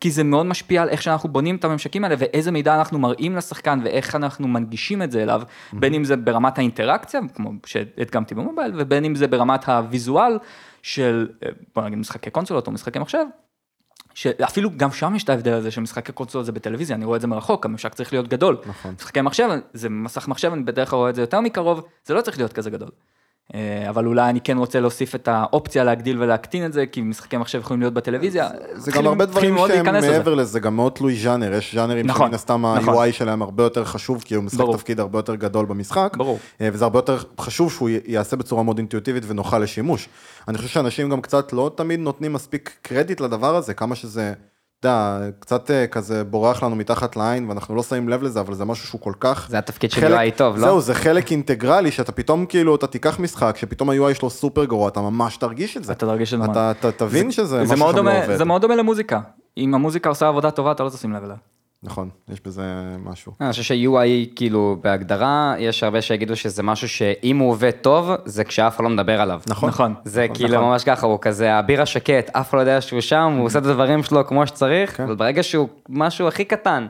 כי זה מאוד משפיע על איך שאנחנו בונים את הממשקים האלה, ואיזה מידע אנחנו מראים לשחקן, ואיך אנחנו מנגישים את זה אליו, בין אם זה ברמת האינטראקציה, כמו שהדגמתי במובייל, ובין אם זה ברמת הוויזואל של, אה, בוא נגיד משחקי קונסולות או משחקי מחשב, שאפילו גם שם יש את ההבדל הזה שמשחקי קונסול זה בטלוויזיה, אני רואה את זה מרחוק, הממשק צריך להיות גדול. נכון. משחקי מחשב, זה מסך מחשב, אני בדרך כלל רואה את זה יותר מקרוב, זה לא צריך להיות כזה גדול. אה, אבל אולי אני כן רוצה להוסיף את האופציה להגדיל ולהקטין את זה, כי משחקי מחשב יכולים להיות בטלוויזיה. זה גם הרבה דברים שהם. מעבר לזה, גם מאוד תלוי ז'אנר, יש ז'אנרים נכון, שמן הסתם נכון. ה-UI שלהם הרבה יותר חשוב, כי הוא משחק. תפקיד הרבה יותר גדול במשחק. אה, וזה הרבה יותר חשוב שהוא י- ייעשה בצורה מאוד אינטואיטיבית ונוחה לשימוש. אני חושב שאנשים גם קצת לא תמיד נותנים מספיק קרדיט לדבר הזה, כמה שזה, יודע, קצת אה, כזה בורח לנו מתחת לעין, ואנחנו לא שמים לב לזה, אבל זה משהו שהוא כל כך... זה התפקיד של UI טוב, לא? זהו, זה חלק אינטגרלי, שאתה פתאום כאילו, אתה תיקח משחק, שפתאום ה-UI שלו סופר גרוע, אתה ממש תרגיש את זה. אתה תרגיש את זה. אתה תבין שזה זה משהו שם לא עובד. זה מאוד דומה למוזיקה. אם המוזיקה עושה עבודה טובה, אתה לא תשים לב אליה. נכון, יש בזה משהו. אני חושב ש-UI, כאילו, בהגדרה, יש הרבה שיגידו שזה משהו שאם הוא עובד טוב, זה כשאף אחד לא מדבר עליו. נכון. נכון. זה כאילו נכון. ממש ככה, הוא כזה האביר השקט, אף אחד לא יודע שהוא שם, הוא עושה את הדברים שלו כמו שצריך, כן. אבל ברגע שהוא משהו הכי קטן,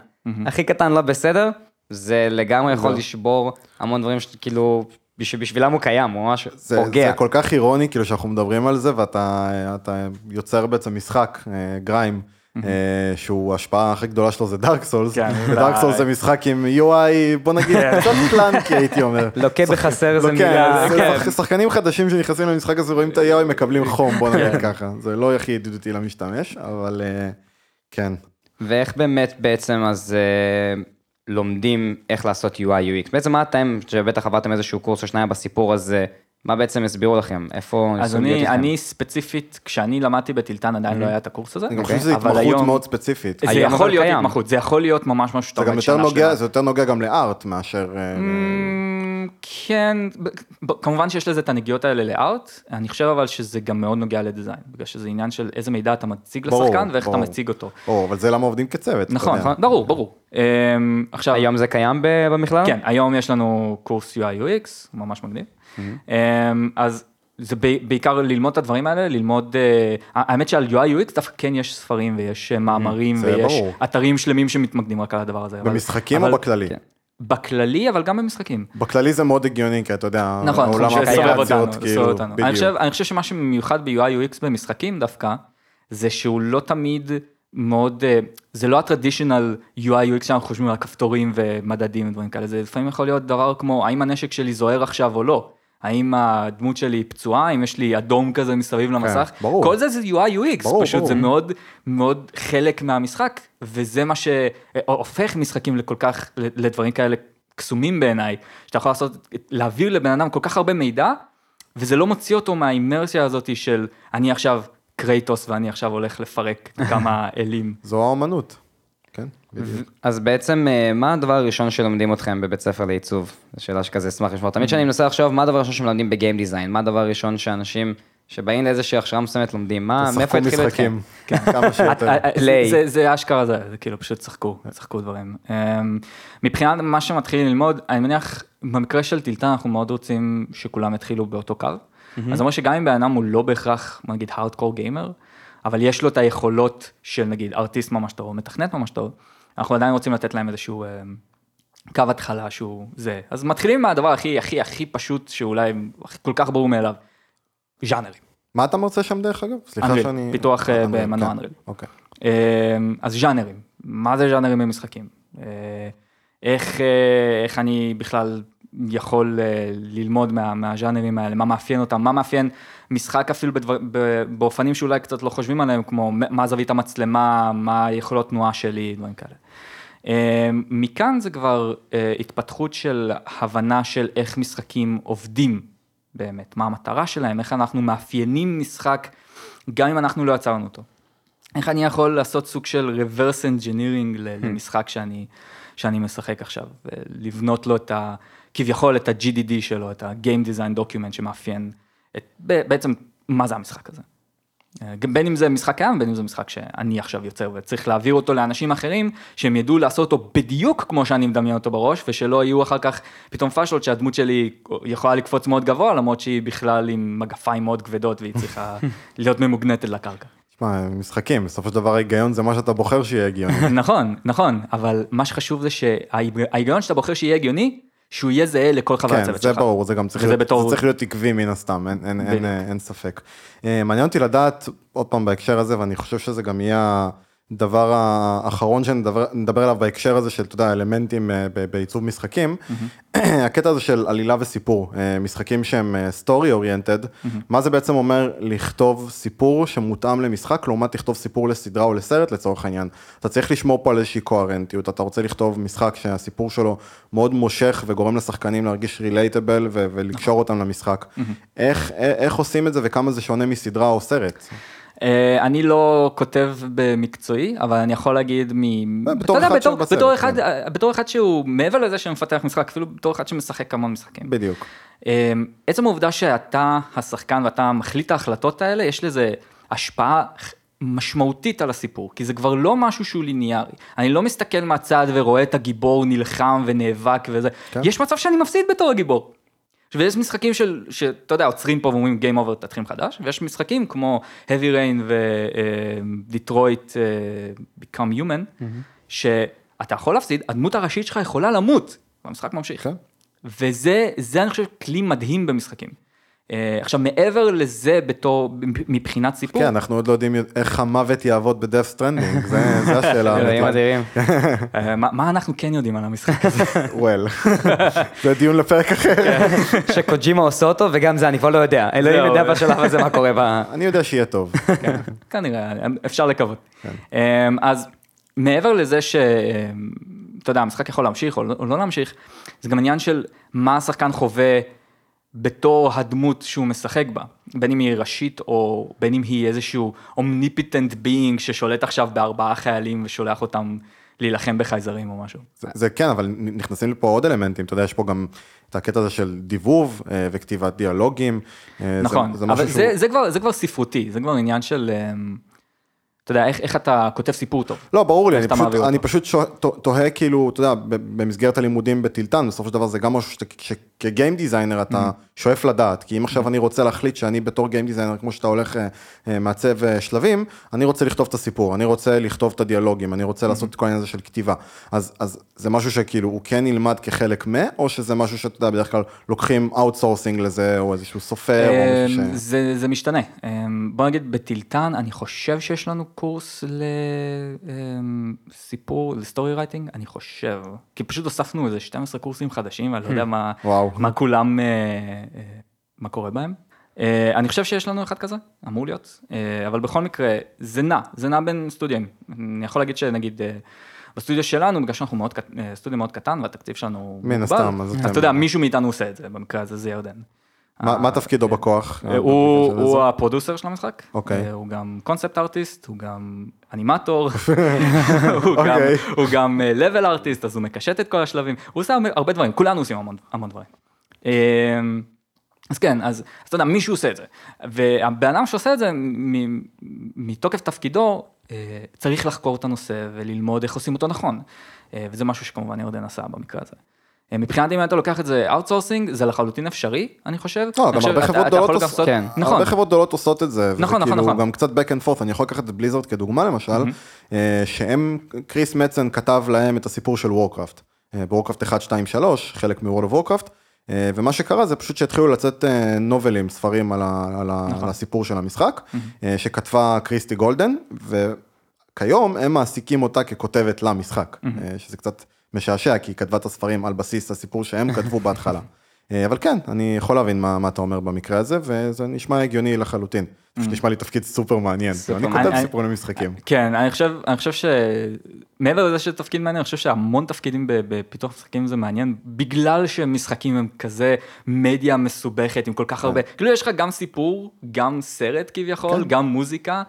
הכי קטן לא בסדר, זה לגמרי יכול זהו. לשבור המון דברים שכאילו, שבשבילם הוא קיים, הוא ממש זה, פוגע. זה כל כך אירוני, כאילו שאנחנו מדברים על זה, ואתה אתה יוצר בעצם משחק, אה, גריים, אה, שהוא ההשפעה הכי גדולה שלו זה דארק סולס, כן, ודארק סולס זה משחק עם UI, בוא נגיד, קצת קלנקי הייתי אומר. לוקה בחסר איזה לא, כן, מילה. זה כן. שחקנים חדשים שנכנסים למשחק הזה רואים את ה-UI מקבלים חום, בוא נגיד ככה. זה לא הכי ידידותי למשתמש, אבל אה, כן. ואיך באמת בעצם אז אה, לומדים איך לעשות UI UX? בעצם מה אתם, שבטח עברתם איזשהו קורס או שניים בסיפור הזה, מה בעצם הסבירו לכם? איפה אז אני? אני ספציפית, כשאני למדתי בטילטן עדיין לא היה את הקורס הזה. אני גם אוקיי. חושב שזו אבל התמחות היום- מאוד ספציפית. זה יכול להיות קיים. התמחות, זה יכול להיות ממש משהו שאתה עובד יותר שנה נוגע, שלמה. זה יותר נוגע גם לארט מאשר... אה, אמ, כן, ב- ב- כמובן שיש לזה את הנגיעות האלה לארט, אני חושב אבל שזה גם מאוד נוגע לדיזיין, בגלל שזה עניין של איזה מידע אתה מציג ברור, לשחקן ואיך אתה ברור. מציג אותו. או, אבל זה למה עובדים כצוות. נכון. נכון, ברור, ברור. אמ, עכשיו, היום זה קיים ב- במכללה? כן, היום יש לנו קורס UI UX, ממש מגניב. אמ, אז זה בעיקר ללמוד את הדברים האלה, ללמוד, אה, האמת שעל UI UX דווקא כן יש ספרים ויש אה, מאמרים זה ויש ברור. אתרים שלמים שמתמקדים רק על הדבר הזה. במשחקים אבל- או בכללי? כן. בכללי, אבל גם במשחקים. בכללי זה מאוד הגיוני, כי אתה יודע, נכון, העולם נכון, האפליקציות, כאילו, אותנו. אני בדיוק. חושב, אני חושב שמה שמיוחד ב-UI UX במשחקים דווקא, זה שהוא לא תמיד מאוד, אה, זה לא הטרדישיונל UI UX שאנחנו חושבים על כפתורים ומדדים ודברים כאלה, זה לפעמים יכול להיות דבר כמו, האם הנשק שלי זוהר עכשיו או לא? האם הדמות שלי פצועה, אם יש לי אדום כזה מסביב למסך, כן, ברור. כל זה זה UI UX, ברור, פשוט ברור. זה מאוד מאוד חלק מהמשחק, וזה מה שהופך משחקים לכל כך, לדברים כאלה קסומים בעיניי, שאתה יכול לעשות, להעביר לבן אדם כל כך הרבה מידע, וזה לא מוציא אותו מהאימרסיה הזאת של אני עכשיו קרייטוס ואני עכשיו הולך לפרק כמה אלים. זו האומנות. כן, בדיוק. אז בעצם, אה, מה הדבר הראשון שלומדים אתכם בבית ספר לעיצוב? זו שאלה שכזה אשמח לשמוע. תמיד כשאני מנסה לחשוב, מה הדבר הראשון שמלמדים בגיים דיזיין? מה הדבר הראשון שאנשים שבאים לאיזושהי הכשרה מסוימת לומדים? מה, מאיפה התחילו אתכם? משחקים, כמה שיותר. אה, אה. זה- זה אשכרה זה, כאילו פשוט צחקו, צחקו דברים. אמ, מבחינת מה שמתחילים ללמוד, אני מניח, במקרה של טילטן אנחנו מאוד רוצים שכולם יתחילו באותו קו. אז זה אומר שגם אם בן אדם הוא לא בהכרח, נגיד, הארדקור גיימר, אבל יש לו את היכולות של נגיד ארטיסט ממש טוב, או מתכנת ממש טוב, אנחנו עדיין רוצים לתת להם איזשהו אמ, קו התחלה שהוא זה. אז מתחילים מהדבר הכי הכי הכי פשוט שאולי כל כך ברור מאליו, ז'אנרים. מה אתה מרצה שם דרך אגב? סליחה אנריל, שאני... פיתוח, אה, אנריל, במנוע כן. אנריל. אוקיי. אמ, אז ז'אנרים, מה זה ז'אנרים במשחקים? אה, איך, אה, איך אני בכלל יכול אה, ללמוד מה, מהז'אנרים האלה, מה מאפיין אותם, מה מאפיין משחק אפילו בדבר, ב- באופנים שאולי קצת לא חושבים עליהם, כמו מה זווית המצלמה, מה יכולות תנועה שלי, דברים כאלה. אה, מכאן זה כבר אה, התפתחות של הבנה של איך משחקים עובדים באמת, מה המטרה שלהם, איך אנחנו מאפיינים משחק, גם אם אנחנו לא יצרנו אותו. איך אני יכול לעשות סוג של reverse engineering ל- למשחק שאני, שאני משחק עכשיו, ולבנות לו את ה... כביכול את ה-GDD שלו, את ה-Game Design Document שמאפיין את, בעצם מה זה המשחק הזה. אה, בין אם זה משחק קיים, בין אם זה משחק שאני עכשיו יוצר וצריך להעביר אותו לאנשים אחרים, שהם ידעו לעשות אותו בדיוק כמו שאני מדמיין אותו בראש, ושלא יהיו אחר כך פתאום פאשלות שהדמות שלי יכולה לקפוץ מאוד גבוה, למרות שהיא בכלל עם מגפיים מאוד כבדות והיא צריכה להיות ממוגנטת לקרקע. תשמע, משחקים, בסופו של דבר ההיגיון זה מה שאתה בוחר שיהיה הגיוני. נכון, נכון, אבל מה שחשוב זה שההיגיון שאתה בוחר שיהיה הגיוני, שהוא יהיה זהה לכל חברי כן, הצוות זה שלך. ברור, זה גם צריך להיות, בתור- זה צריך להיות עקבי מן הסתם, אין, אין, אין. אין ספק. אה, מעניין אותי לדעת, עוד פעם בהקשר הזה, ואני חושב שזה גם יהיה הדבר האחרון שנדבר נדבר עליו בהקשר הזה של, אתה יודע, אלמנטים אה, בעיצוב משחקים, הקטע הזה של עלילה וסיפור, אה, משחקים שהם אה, story oriented, מה זה בעצם אומר לכתוב סיפור שמותאם למשחק, לעומת לכתוב סיפור לסדרה או לסרט לצורך העניין. אתה צריך לשמור פה על איזושהי קוהרנטיות, אתה רוצה לכתוב משחק שהסיפור שלו מאוד מושך וגורם לשחקנים להרגיש רילייטבל ולקשור אותם למשחק. אה, איך עושים את זה וכמה זה שונה מסדרה או סרט? אה, אני לא כותב במקצועי, אבל אני יכול להגיד מ... בתור אחד בתור- שבסרט, בתור אחד- כן. אה, בתור אחד שהוא מעבר לזה שמפתח משחק, אפילו בתור אחד שמשחק המון משחקים. בדיוק. אה, עצם העובדה שאתה השחקן ואתה מחליט את ההחלטות האלה, יש לזה השפעה משמעותית על הסיפור, כי זה כבר לא משהו שהוא ליניארי. אני לא מסתכל מהצד ורואה את הגיבור נלחם ונאבק וזה. כן. יש יש מצב שאני מפסיד בתור הגיבור. ויש משחקים של, שאתה יודע, עוצרים פה ואומרים Game Over, תתחיל מחדש, ויש משחקים כמו Heavy Rain ו-Detroit Become Human, שאתה יכול להפסיד, הדמות הראשית שלך יכולה למות, והמשחק ממשיך. כן. וזה, זה אני חושב כלי מדהים במשחקים. אה, עכשיו, מעבר לזה, בתור, מבחינת סיפור, כן, אנחנו עוד לא יודעים איך המוות יעבוד ב-Death Stranding, זה זה השאלה. אלוהים אדירים. אה, מה אנחנו כן יודעים על המשחק הזה? well, זה דיון לפרק אחר. שקוג'ימה עושה אותו, וגם זה אני כבר לא יודע. אלוהים. יודע בשלב הזה מה קורה. אני יודע שיהיה טוב. כנראה, אפשר לקוות. אמ, אז מעבר לזה ש... אתה יודע, המשחק יכול להמשיך או לא, או לא להמשיך, זה גם עניין של מה השחקן חווה בתור הדמות שהוא משחק בה, בין אם היא ראשית או בין אם היא איזשהו omnipotent being ששולט עכשיו בארבעה חיילים ושולח אותם להילחם בחייזרים או משהו. זה- זה כן, אבל נכנסים לפה עוד אלמנטים, אתה יודע, יש פה גם את הקטע הזה של דיבוב אה, וכתיבת דיאלוגים. אה, זה- נכון, זה אבל משהו זה, שהוא... זה, כבר, זה כבר ספרותי, זה כבר עניין של, אמ, אתה יודע, איך, איך אתה כותב סיפור טוב. לא, ברור לי, אני פשוט, אני? פשוט שו- תוהה כאילו, אתה יודע, במסגרת הלימודים בטילטן, בסופו של דבר זה גם משהו שאתה- שכ game designer אתה Mm-hmm. שואף לדעת, כי אם עכשיו אני רוצה להחליט שאני בתור game designer, כמו שאתה הולך אה, אה, מעצב אה, שלבים, אני רוצה לכתוב את הסיפור, אני רוצה לכתוב את הדיאלוגים, אני רוצה Mm-hmm. לעשות את כל העניין הזה של כתיבה. אז אז זה משהו שכאילו הוא כן ילמד כחלק מה, או שזה משהו שאתה יודע, בדרך כלל לוקחים outsourcing לזה, או איזשהו סופר, או אמ, מישהו ש... זה, זה משתנה. אמ, בוא נגיד בטילטן, אני חושב שיש לנו קורס לסיפור, ל story writing, אני חושב. כי פשוט הוספנו איזה 12 קורסים חדשים, אני לא יודע מה, וואו. מה כולם, אה, אה, מה קורה בהם. אה, אני חושב שיש לנו אחד כזה, אמור להיות, אבל בכל מקרה, זה נע, זה נע בין סטודיו. אני יכול להגיד שנגיד, בסטודיו שלנו, בגלל שאנחנו מאוד, סטודיו מאוד קטן והתקציב שלנו מן הסתם, אז אתה יודע, מישהו מאיתנו עושה את זה, במקרה הזה זה ירדן. מה תפקידו בכוח? אה, הוא, בקשר הוא? ה producer של המשחק, אוקיי. אה, הוא גם concept artist, הוא גם אנימטור, הוא גם- אוקיי. level artist, אז הוא מקשט את כל השלבים, הוא עושה הרבה- דברים, כולנו עושים המון, דברים. אה, אז כן, אז, אז אתה יודע, מישהו עושה את זה, והבן אדם שעושה את זה, מ- מתוקף תפקידו, אה, צריך לחקור את הנושא וללמוד איך עושים אותו נכון, אה, וזה משהו שכמובן ירדן עשה במקרה הזה. אה, מבחינת אם אתה לוקח את זה outsourcing, זה לחלוטין אפשרי, אני חושב. לא, גם הרבה אתה- חברות אתה יכול גדולות עושות, לעשות- כן. נכון, הרבה חברות גדולות עושות את זה, נכון, נכון, כאילו נכון. גם קצת back and forth, אני יכול לקחת את בליזרד כדוגמה למשל, אה, שהם, קריס מצן כתב להם את הסיפור של וורקראפט, בוורקראפט 1, 2, 3, חלק of Warcraft, אה, ומה שקרה זה פשוט שהתחילו לצאת novelים, ספרים על ה- על ה- נכון. על הסיפור של המשחק, שכתבה קריסטי גולדן, וכיום הם מעסיקים אותה ככותבת למשחק, שזה קצת משעשע, כי היא כתבה את הספרים על בסיס הסיפור שהם כתבו בהתחלה. אה, אבל כן, אני יכול להבין מה, מה אתה אומר במקרה הזה, וזה נשמע הגיוני לחלוטין. פשוט נשמע לי תפקיד סופר מעניין. סופר אני כותב. סיפורים למשחקים. כן, אני חושב, אני חושב שמעבר לזה שזה תפקיד מעניין, אני חושב שהמון תפקידים בפיתוח משחקים זה מעניין, בגלל שמשחקים הם כזה מדיה מסובכת עם כל כך הרבה, כאילו יש לך גם סיפור, גם סרט כביכול, גם מוזיקה.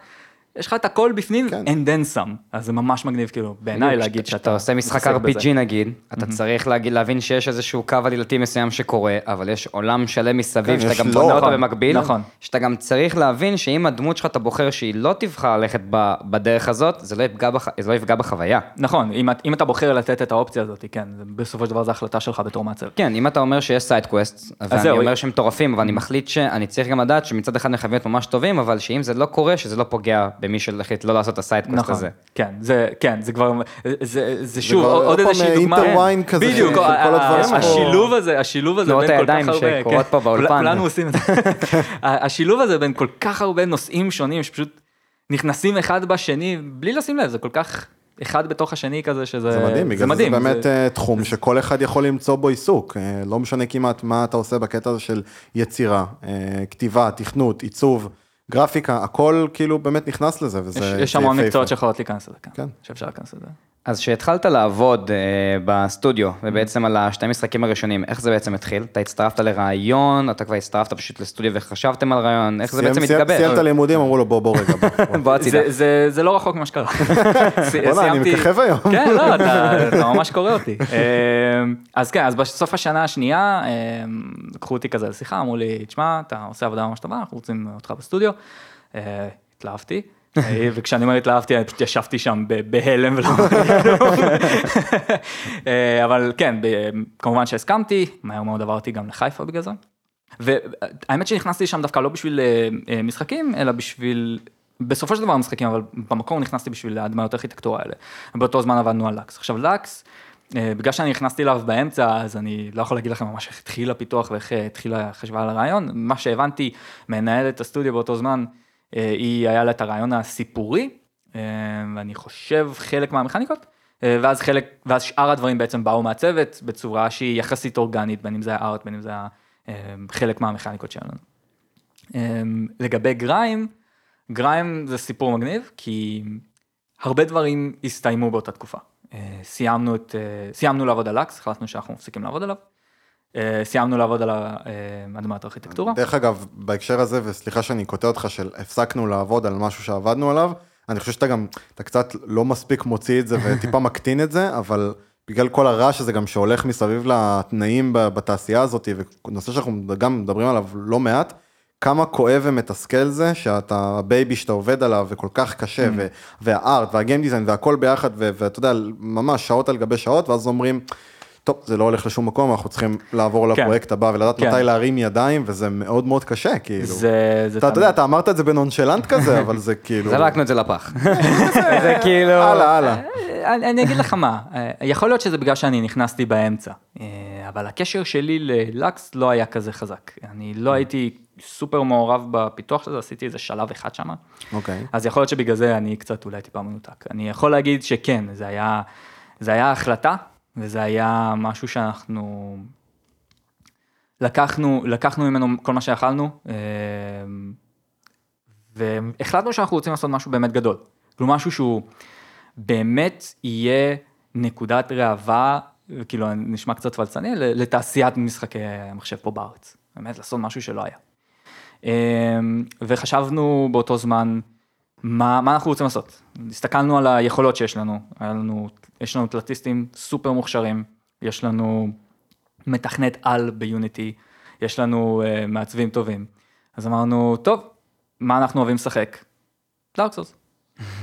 יש לך את הכל בפנים, כן. and then some, אז זה ממש מגניב כאילו בעיניי להגיד שאתה כשאתה עושה משחק. RPG נגיד, אתה צריך להגיד, להבין שיש איזשהו קו עלילתי מסוים שקורה, אבל יש עולם שלם מסביב כן, שאתה גם lore. בונה אותו נכון, במקביל, נכון. שאתה גם צריך להבין שאם הדמות שלך אתה בוחר שהיא לא תבחר ללכת ב- בדרך הזאת, זה לא יפגע בח- זה לא יפגע בחוויה. נכון, אם, אם אתה בוחר לתת את האופציה הזאת, כן, בסופו של דבר זו החלטה שלך בתור מעצב. כן, אם אתה אומר שיש side quest, ואני. אומר שהם מטורפים, אבל אני מחליט שאני צריך גם לדעת שמצד אחד הם חייבים להיות ממש טובים, אבל שאם זה לא קורה, שזה לא פוגע במי שהחליט לא לעשות את ה side quest נכון, הזה. כן, זה, כן, זה כבר, זה, זה שוב, כבר עוד איזושהי דוגמה, intertwine כזה של- בדיוק, של כל ה- הדברים, ה- או- השילוב הזה, השילוב הזה בין כל כך הידיים הרבה, שקורות כן, פה באולפן. כול- כולנו עושים את זה, השילוב הזה בין כל כך הרבה נושאים שונים, שפשוט נכנסים אחד בשני, בלי לשים לב, זה כל כך אחד בתוך השני כזה, שזה, זה מדהים, בגלל זה זה מדהים, באמת זה- אה, תחום שכל אחד יכול למצוא בו עיסוק, אה, לא משנה כמעט מה אתה עושה בקטע הזה של יצירה, אה, כתיבה, תכנות, עיצוב, גרפיקה, הכל כאילו באמת נכנס לזה, וזה יש- המון. מקצועות שיכולות להיכנס לזה, כן, כן. שאפשר להיכנס לזה. אז כשהתחלת לעבוד אה, בסטודיו, ובעצם על השתי משחקים הראשונים, איך זה בעצם התחיל? אתה הצטרפת לרעיון, אתה כבר הצטרפת פשוט לסטודיו וחשבתם על רעיון, איך זה בעצם? סיים את הלימודים, אמרו לו בוא בוא רגע, בוא, הצידה. זה, זה, זה לא רחוק ממה שקרה. בוא'נה, אני מככב היום. כן, לא, אתה, אתה ממש קורא אותי. אמ, אז כן, אז בסוף השנה השנייה, אמ, לקחו אותי כזה לשיחה, אמרו לי, תשמע, אתה עושה עבודה ממש טובה, אנחנו רוצים אותך בסטודיו. אה, התלהבתי. אה, וכשאני אומר התלהבתי, אני פשוט ישבתי שם בהלם ולא. אה, אבל כן, כמובן שהסכמתי, מהר מאוד עברתי גם לחיפה בגלל זה. והאמת שנכנסתי לשם דווקא לא בשביל אה, משחקים, אלא בשביל, בסופו של דבר משחקים, אבל במקור נכנסתי בשביל הדמיות הארכיטקטורה האלה. באותו זמן עבדנו על לקס. עכשיו לקס, בגלל שאני נכנסתי אליו באמצע, אז אני לא יכול להגיד לכם ממש איך התחיל הפיתוח ואיך התחילה החשבה על הרעיון. מה שהבנתי, מנהלת הסטודיו באותו זמן, היא, היה לה את הרעיון הסיפורי, אה, ואני חושב חלק מהמכניקות, אה, ואז חלק, ואז שאר הדברים בעצם באו מהצוות בצורה שהיא יחסית אורגנית, בין אם זה הארט, בין אם זה היה, אה, חלק מהמכניקות שלנו. אה, לגבי גריים, גריים זה סיפור מגניב, כי הרבה דברים הסתיימו באותה תקופה. אה, סיימנו, את, אה, סיימנו לעבוד על לקס, החלטנו שאנחנו מפסיקים לעבוד עליו. אה, סיימנו לעבוד על אה, אדמת ארכיטקטורה. דרך אגב, בהקשר הזה, וסליחה שאני קוטע אותך, של הפסקנו לעבוד על משהו שעבדנו עליו, אני חושב שאתה גם, אתה קצת לא מספיק מוציא את זה וטיפה מקטין את זה, אבל בגלל כל הרעש הזה גם שהולך מסביב לתנאים בתעשייה הזאת, ונושא שאנחנו גם מדברים עליו לא מעט, כמה כואב ומתסכל זה שאתה ה baby שאתה עובד עליו וכל כך קשה ו- וה art וה game design והכל ביחד ואתה יודע ממש שעות על גבי שעות ואז אומרים. טוב, זה לא הולך לשום מקום, אנחנו צריכים לעבור כן. לפרויקט הבא ולדעת כן. מתי להרים ידיים, וזה מאוד מאוד קשה, כאילו. זה, זה אתה, אתה יודע, אתה אמרת את זה בנונשלנט כזה, אבל זה כאילו... זרקנו את זה לפח. זה כאילו... הלאה, הלאה. אה, אני, אני אגיד לך מה, אה, יכול להיות שזה בגלל שאני נכנסתי באמצע, אה, אבל הקשר שלי ללקס לא היה כזה חזק. אני לא הייתי סופר מעורב בפיתוח של זה, עשיתי איזה שלב אחד שם. אוקיי. אז יכול להיות שבגלל זה אני קצת אולי טיפה מנותק. אני יכול להגיד שכן, זה היה, זה היה החלטה, וזה היה משהו שאנחנו לקחנו, לקחנו ממנו כל מה שיכלנו, אה, והחלטנו שאנחנו רוצים לעשות משהו באמת גדול. כלומר, משהו שהוא באמת יהיה נקודת ראווה, כאילו נשמע קצת פלצני, לתעשיית משחקי המחשב פה בארץ. באמת לעשות משהו שלא היה. אמ, וחשבנו באותו זמן, מה, מה אנחנו רוצים לעשות? הסתכלנו על היכולות שיש לנו, היה לנו, יש לנו תלתיסטים סופר מוכשרים, יש לנו מתכנת על ביוניטי, יש לנו uh, מעצבים טובים. אז אמרנו, טוב, מה אנחנו אוהבים לשחק? דארקסוס,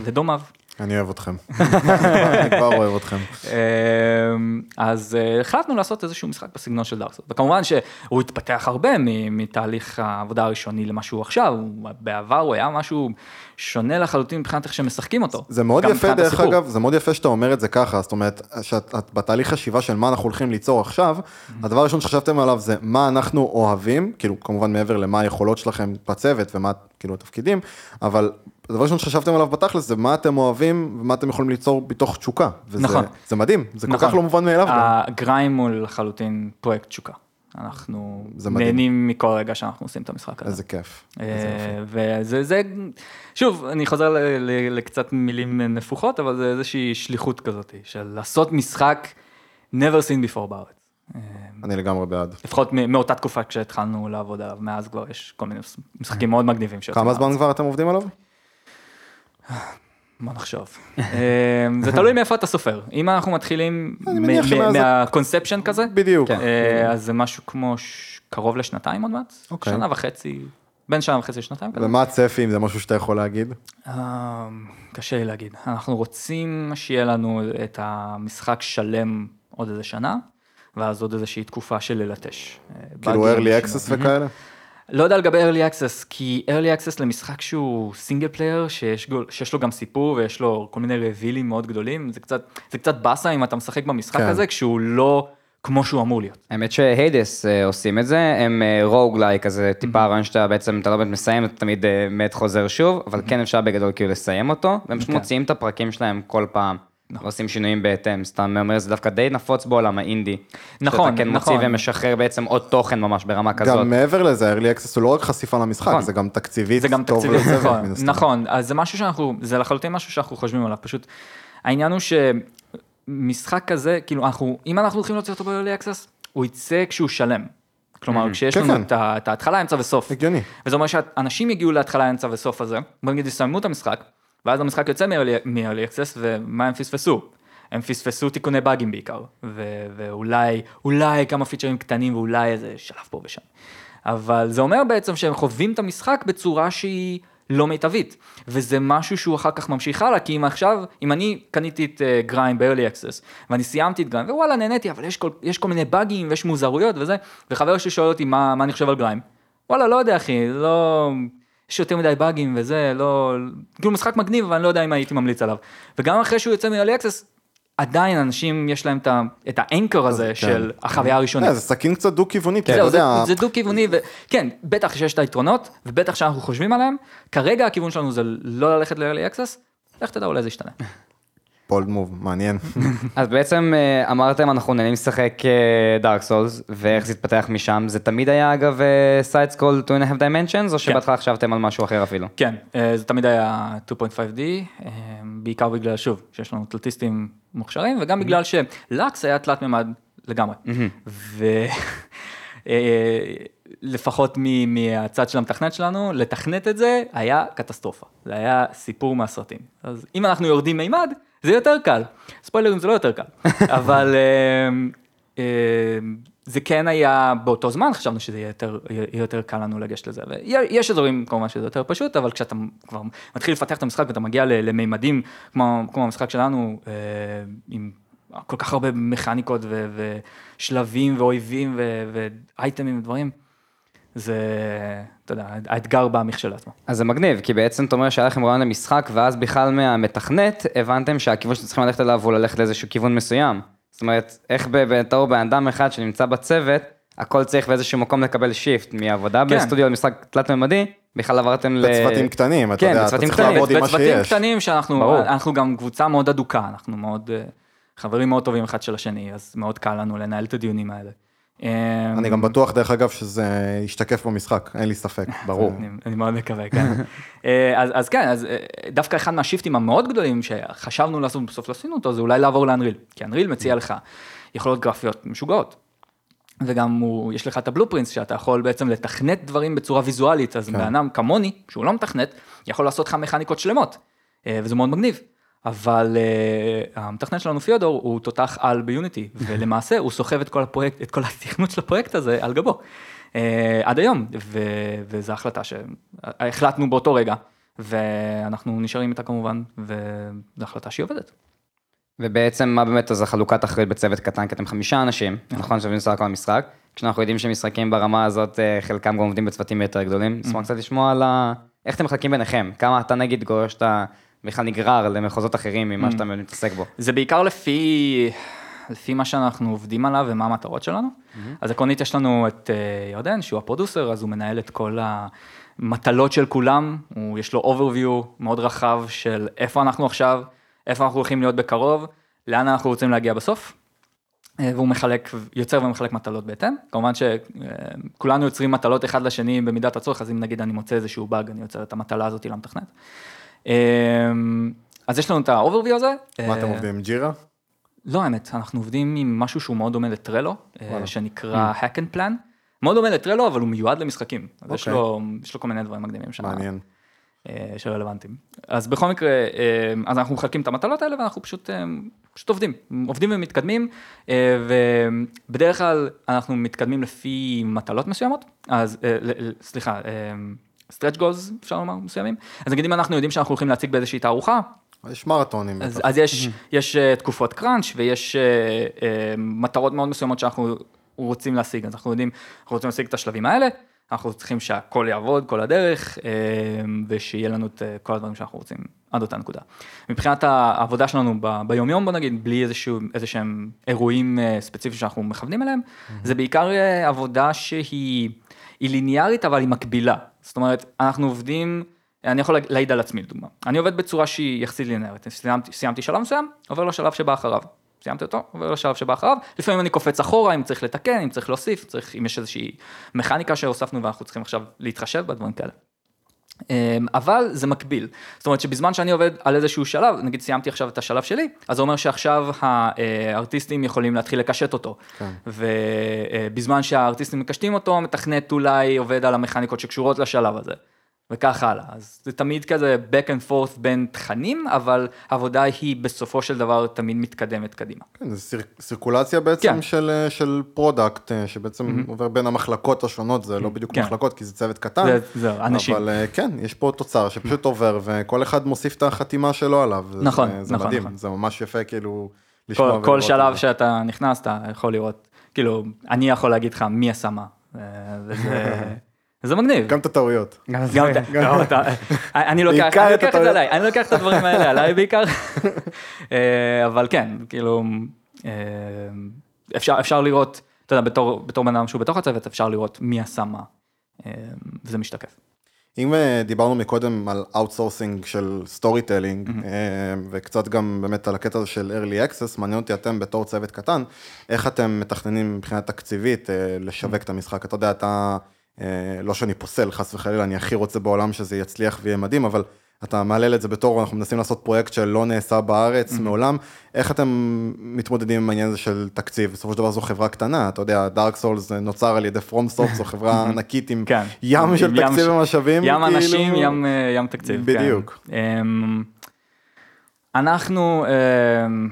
ודומיו. אני אוהב אתכם. אני כבר אוהב אתכם. אמ, אז אה, החלטנו לעשות איזשהו משחק בסגנון של דארקסוס. וכמובן שהוא התפתח הרבה מתהליך העבודה הראשוני למה שהוא עכשיו, בעבר הוא היה משהו שונה לחלוטין מבחינת איך שמשחקים אותו. זה מאוד יפה, דרך הסיפור. אגב, זה מאוד יפה שאתה אומר את זה ככה, זאת אומרת, שאת את בתהליך חשיבה של מה אנחנו הולכים ליצור עכשיו, Mm-hmm. הדבר הראשון שחשבתם עליו זה מה אנחנו אוהבים, כאילו, כמובן מעבר למה היכולות שלכם בצוות ומה, כאילו, התפקידים, אבל הדבר הראשון שחשבתם עליו בתכלס זה מה אתם אוהבים ומה אתם יכולים ליצור מתוך תשוקה. וזה, נכון. זה מדהים, זה כל נכון. כך לא מובן מאליו. הגריים הוא לחלוטין פרויקט תשוקה. אנחנו. נהנים מכל רגע שאנחנו עושים את המשחק הזה. איזה כיף. אה, וזה, זה, שוב, אני חוזר לקצת מילים נפוחות, אבל זה איזושהי שליחות כזאת, של לעשות משחק never seen before בארץ. אה, אני לגמרי בעד. לפחות מאותה תקופה כשהתחלנו לעבוד עליו, מאז כבר יש כל מיני משחקים מאוד מגניבים כמה זמן. כבר אתם עובדים עליו? בוא נחשוב. אה, זה תלוי מאיפה אתה סופר. אם אנחנו מתחילים מה conception כזה, בדיוק. אה, אז זה משהו כמו קרוב לשנתיים עוד מעט, אוקיי. שנה וחצי, בין שנה וחצי לשנתיים. ומה הצפי, אם זה משהו שאתה יכול להגיד? אה, קשה לי להגיד. אנחנו רוצים שיהיה לנו את המשחק שלם עוד איזה שנה, ואז עוד איזושהי תקופה של ללטש. אה, כאילו early access וכאלה? לא יודע לגבי early access, כי early access למשחק שהוא single player, שיש, שיש לו גם סיפור ויש לו כל מיני revealים מאוד גדולים, זה קצת, זה קצת באסה אם אתה משחק במשחק כן. הזה, כשהוא לא כמו שהוא אמור להיות. האמת ש-Hades אה, עושים את זה, הם roguelike, כזה טיפה הרעיון שאתה בעצם, אתה לא באמת מסיים, אתה תמיד אה, מת חוזר שוב, אבל כן אפשר בגדול כאילו לסיים אותו, והם פשוט כן. מוציאים את הפרקים שלהם כל פעם, ועושים שינויים בהתאם, סתם אומר, זה דווקא די נפוץ בעולם האינדי. נכון, שאתה כן נכון. מוציא ומשחרר בעצם עוד תוכן ממש ברמה כזאת. גם מעבר לזה, early access הוא לא רק חשיפה למשחק, נכון. זה גם תקציבית זה גם טוב תקציבי, לצוות, נכון, מן הסתם. נכון, אז זה משהו שאנחנו, זה לחלוטין משהו שאנחנו חושבים עליו, פשוט העניין הוא שמשחק כזה, כאילו אנחנו, אם אנחנו הולכים להוציא אותו ב-early access, הוא יצא כשהוא שלם. כלומר, כשיש כן, לנו כן. את ההתחלה, אמצע וסוף. הגיוני. וזה אומר שאנשים יגיעו להתחלה, אמצע וסוף הזה, בוא נגיד יסיימו את המשחק, ואז המשחק יוצא מ-early access, ומה הם פספסו? הם פספסו תיקוני באגים בעיקר, ו- ואולי, אולי כמה פיצ'רים קטנים ואולי איזה שלב פה ושם. אבל זה אומר בעצם שהם חווים את המשחק בצורה שהיא לא מיטבית, וזה משהו שהוא אחר כך ממשיך הלאה, כי אם עכשיו, אם אני קניתי את גריים ב-early access, ואני סיימתי את גריים, ווואלה נהניתי, אבל יש כל, יש כל מיני באגים ויש מוזרויות וזה, וחבר שלי שואל אותי מה, מה אני חושב על גריים, וואלה לא יודע אחי, לא... יש יותר מדי באגים וזה, לא... כאילו משחק מגניב, אבל אני לא יודע אם הייתי ממליץ עליו. וגם אחרי שהוא יוצא מ-early access, עדיין אנשים יש להם את האנקר הזה כן. של החוויה הראשונית. אה, זה סכין קצת דו-כיווני, כי אתה זה, יודע, זה דו-כיווני, וכן, בטח שיש את היתרונות, ובטח שאנחנו חושבים עליהם, כרגע הכיוון שלנו זה לא ללכת ל-early access, לך תדע, אולי זה ישתנה. בולד מוב, מעניין. אז בעצם אה, אמרתם, אנחנו נהנים לשחק Dark Souls, ואיך זה התפתח משם? זה תמיד היה אגב side scroll 2 and a half dimensions, או שבהתחלה חשבתם על משהו אחר אפילו? כן, אה, זה תמיד היה 2.5D, אה, בעיקר בגלל, שוב, שיש לנו תלתיסטים מוכשרים, וגם בגלל שלקס היה תלת מימד לגמרי. ולפחות מהצד של המתכנת שלנו, לתכנת את זה היה קטסטרופה. זה היה סיפור מהסרטים. אז אם אנחנו יורדים מימד, זה יותר קל. ספוילרים זה לא יותר קל, אבל אה, אה, זה כן היה באותו זמן, חשבנו שזה יהיה יותר, יהיה יותר קל לנו לגשת לזה. ויש אזורים כמובן שזה יותר פשוט, אבל כשאתה כבר מתחיל לפתח את המשחק ואתה מגיע למימדים כמו, כמו המשחק שלנו, אה, עם כל כך הרבה מכניקות ו- ושלבים ואויבים ו- ואייטמים ודברים, זה, אתה יודע, האתגר בא מכשלעצמו. אז זה מגניב, כי בעצם אתה אומר שהיה לכם רעיון למשחק, ואז בכלל מהמתכנת הבנתם שהכיוון שאתם צריכים ללכת אליו הוא ללכת לאיזשהו כיוון מסוים. זאת אומרת, איך בתור בן אדם אחד שנמצא בצוות, הכל צריך באיזשהו מקום לקבל שיפט, מעבודה כן. בסטודיו למשחק תלת-ממדי, בכלל עברתם ל... בצוותים קטנים, אתה כן, יודע, אתה בצוותים צריך קטנים. לעבוד עם מה בצוותים שיש. קטנים שאנחנו, ברור. אנחנו גם קבוצה מאוד אדוקה, אנחנו מאוד, אה, חברים מאוד טובים אחד של השני, אז מאוד קל לנו לנהל את הדיונים האלה. אה, אני גם בטוח, דרך אגב, שזה ישתקף במשחק, אין לי ספק. ברור. אני, מאוד מקווה, כן. אה, אז, כן, אז אה, דווקא אחד מהשיפטים המאוד גדולים שחשבנו לעשות בסוף לא עשינו אותו, זה אולי לעבור לאנריל. כי אנריל מציע לך יכולות גרפיות משוגעות. וגם הוא, יש לך את הבלופרינטס שאתה יכול בעצם לתכנת דברים בצורה ויזואלית, אז בן אדם כמוני, שהוא לא מתכנת, יכול לעשות לך מכניקות שלמות, אה, וזה מאוד מגניב. אבל uh, המתכנת שלנו פיודור הוא תותח על ביוניטי, ולמעשה הוא סוחב את כל הפרויקט, את כל התכנות של הפרויקט הזה על גבו. Uh, עד היום, ו, וזו החלטה שהחלטנו באותו רגע, ואנחנו נשארים איתה כמובן, וזו החלטה שהיא עובדת. ובעצם מה באמת אז החלוקת אחריות בצוות קטן, כי אתם חמישה אנשים, נכון שעובדים בסך הכל המשחק, כשאנחנו יודעים שמשחקים ברמה הזאת, אה, חלקם גם עובדים בצוותים יותר גדולים, נשמח קצת לשמוע על ה... איך אתם מחלקים ביניכם, כמה אתה נגיד גורר שאתה בכלל נגרר למחוזות אחרים ממה שאתה מתעסק בו. זה בעיקר לפי, לפי מה שאנחנו עובדים עליו ומה המטרות שלנו. אז עקרונית יש לנו את אה, ירדן, שהוא הפרודוסר, אז הוא מנהל את כל המטלות של כולם, הוא, יש לו overview מאוד רחב של איפה אנחנו עכשיו, איפה אנחנו הולכים להיות בקרוב, לאן אנחנו רוצים להגיע בסוף. אה, והוא מחלק, יוצר ומחלק מטלות בהתאם. כמובן שכולנו יוצרים מטלות אחד לשני במידת הצורך, אז אם נגיד אני מוצא איזשהו באג, אני יוצר את המטלה הזאת למתכנת. אה, אז יש לנו את ה-overview הזה. מה אתם אה, עובדים עם ג'ירה? לא האמת, אנחנו עובדים עם משהו שהוא מאוד דומה לטרלו, אה. שנקרא hack and plan. מאוד דומה לטרלו, אבל הוא מיועד למשחקים. אז יש אוקיי. לו, כל מיני דברים מקדימים שם. מעניין. אה, שרלוונטיים. אז בכל מקרה, אז אנחנו מחלקים את המטלות האלה ואנחנו פשוט, פשוט עובדים, עובדים ומתקדמים, ובדרך כלל אנחנו מתקדמים לפי מטלות מסוימות, אז סליחה, stretch goals אפשר לומר מסוימים, אז נגיד אם אנחנו יודעים שאנחנו הולכים להציג באיזושהי תערוכה, יש מרתונים. אז. אז יש, יש אה, תקופות קראנץ' ויש אה, אה, מטרות מאוד מסוימות שאנחנו רוצים להשיג, אז אנחנו יודעים, אנחנו רוצים להשיג את השלבים האלה, אנחנו צריכים שהכל יעבוד כל הדרך, אה, ושיהיה לנו את אה, כל הדברים שאנחנו רוצים עד אותה נקודה. מבחינת העבודה שלנו ב- ביומיום, בוא נגיד, בלי איזשהו, איזה שהם אירועים ספציפיים שאנחנו מכוונים אליהם, זה בעיקר אה, עבודה שהיא היא ליניארית, אבל היא מקבילה. זאת אומרת, אנחנו עובדים... אני יכול להעיד על עצמי לדוגמה, אני עובד בצורה שהיא יחסית ליניארית, סיימתי, סיימתי שלב מסוים, עובר לשלב שבא אחריו, סיימתי אותו, עובר לשלב שבא אחריו, לפעמים אני קופץ אחורה אם צריך לתקן, אם צריך להוסיף, צריך, אם יש איזושהי מכניקה שהוספנו ואנחנו צריכים עכשיו להתחשב בדברים כאלה. אמ, אבל זה מקביל, זאת אומרת שבזמן שאני עובד על איזשהו שלב, נגיד סיימתי עכשיו את השלב שלי, אז זה אומר שעכשיו הארטיסטים יכולים להתחיל לקשט אותו, כן. ובזמן שהארטיסטים מקשטים אותו, המתכנת אולי עובד על המכניקות שקשורות לשלב הזה. וכך הלאה, אז זה תמיד כזה back and forth בין תכנים, אבל העבודה היא בסופו של דבר תמיד מתקדמת קדימה. כן, זה סיר, סירקולציה בעצם כן. של, אה, של product, אה, שבעצם עובר בין המחלקות השונות, זה לא בדיוק כן. מחלקות, כי זה צוות קטן. זה- זהו, אנשים. אבל אה, כן, יש פה תוצר שפשוט עובר, וכל אחד מוסיף את החתימה שלו עליו. נכון, זה, זה נכון, מדהים, נכון. זה ממש יפה כאילו לשמוע כל, כל שלב זה. שאתה נכנס, אתה יכול לראות, כאילו, אני יכול להגיד לך מי עשה מה, וזה וזה מגניב. גם את הטעויות. גם לא, אתה- אני לוקח את את זה הטעויות. עליי, אני לוקח את הדברים האלה עליי בעיקר, אה, אבל כן, כאילו, אה, אפשר אפשר לראות, אתה יודע, בתור בן אדם שהוא בתוך הצוות, אפשר לראות מי עשה מה, אה, וזה משתקף. אם דיברנו מקודם על outsourcing של storytelling, וקצת גם באמת על הקטע הזה של early access, מעניין אותי אתם בתור צוות קטן, איך אתם מתכננים מבחינה תקציבית לשווק את המשחק? אתה יודע, אתה, לא שאני פוסל, חס וחלילה, אני הכי רוצה בעולם שזה יצליח ויהיה מדהים, אבל אתה מהלל את זה בתור, אנחנו מנסים לעשות פרויקט שלא נעשה בארץ מעולם, איך אתם מתמודדים עם העניין הזה של תקציב? בסופו של דבר זו חברה קטנה, אתה יודע, דארק סולס נוצר על ידי פרום סופט, זו חברה ענקית עם כן. ים של ים תקציב ש- ומשאבים. ים כאילו- אנשים, ים, אה, ים תקציב. כן. בדיוק. אמ, אנחנו, אמ,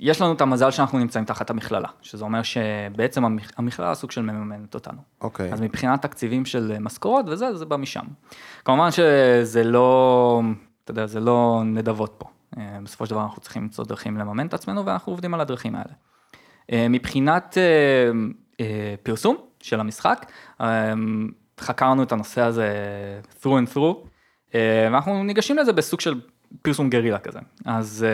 יש לנו את המזל שאנחנו נמצאים תחת המכללה, שזה אומר שבעצם המכ- המכללה סוג של מממנת אותנו. אוקיי. אז מבחינת תקציבים של משכורות וזה, זה בא משם. כמובן שזה לא, אתה יודע, זה לא נדבות פה. אה, בסופו של דבר אנחנו צריכים למצוא דרכים לממן את עצמנו ואנחנו עובדים על הדרכים האלה. אה, מבחינת אה, פרסום של המשחק, חקרנו את הנושא הזה through and through, ואנחנו ניגשים לזה בסוג של פרסום גרילה כזה. אז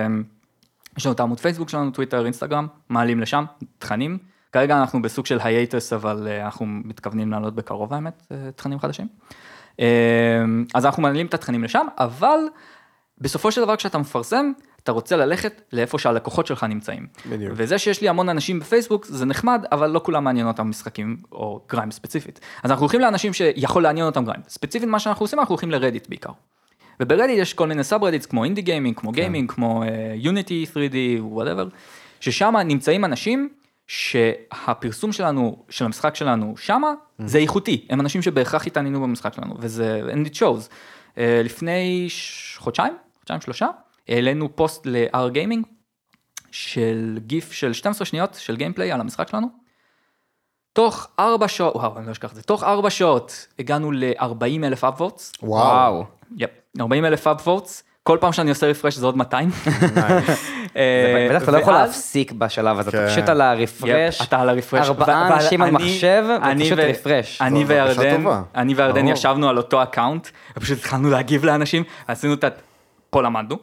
יש לנו את העמוד פייסבוק שלנו, טוויטר, אינסטגרם, מעלים לשם תכנים. כרגע אנחנו בסוג של hiatus, אבל אה, אנחנו מתכוונים לעלות בקרוב האמת, אה, תכנים חדשים. אה, אז אנחנו מעלים את התכנים לשם, אבל בסופו של דבר כשאתה מפרסם, אתה רוצה ללכת לאיפה שהלקוחות שלך נמצאים. בדיוק. וזה שיש לי המון אנשים בפייסבוק זה נחמד, אבל לא כולם מעניין אותם משחקים או Grime ספציפית. אז אנחנו הולכים לאנשים שיכול לעניין אותם Grime. ספציפית מה שאנחנו עושים, אנחנו הולכים לרדיט בעיקר. וברדיט יש כל מיני subreddits כמו indie gaming, כמו gaming, כמו Unity 3D, whatever, ששם נמצאים אנשים שהפרסום שלנו, של המשחק שלנו שמה, זה איכותי, הם אנשים שבהכרח התעניינו במשחק שלנו, וזה, and it shows. אה, לפני ש- חודשיים, חודשיים שלושה, העלינו פוסט ל-R gaming, של גיף של 12 שניות של gameplay על המשחק שלנו. תוך 4 שעות, וואו, אני לא אשכח את זה, תוך 4 שעות הגענו ל-40 אלף upvotes. וואו. Yep, 40 אלף upvotes, כל פעם שאני עושה refresh זה עוד 200. אה, בטח אתה לא יכול להפסיק בשלב הזה, כן. אתה פשוט על ה refresh. אתה על ה refresh. ארבעה אנשים על אני- מחשב, אני ופשוט refresh. אני וירדן. אני וירדן. ישבנו על אותו account, ופשוט התחלנו להגיב לאנשים, עשינו את ה... פה למדנו,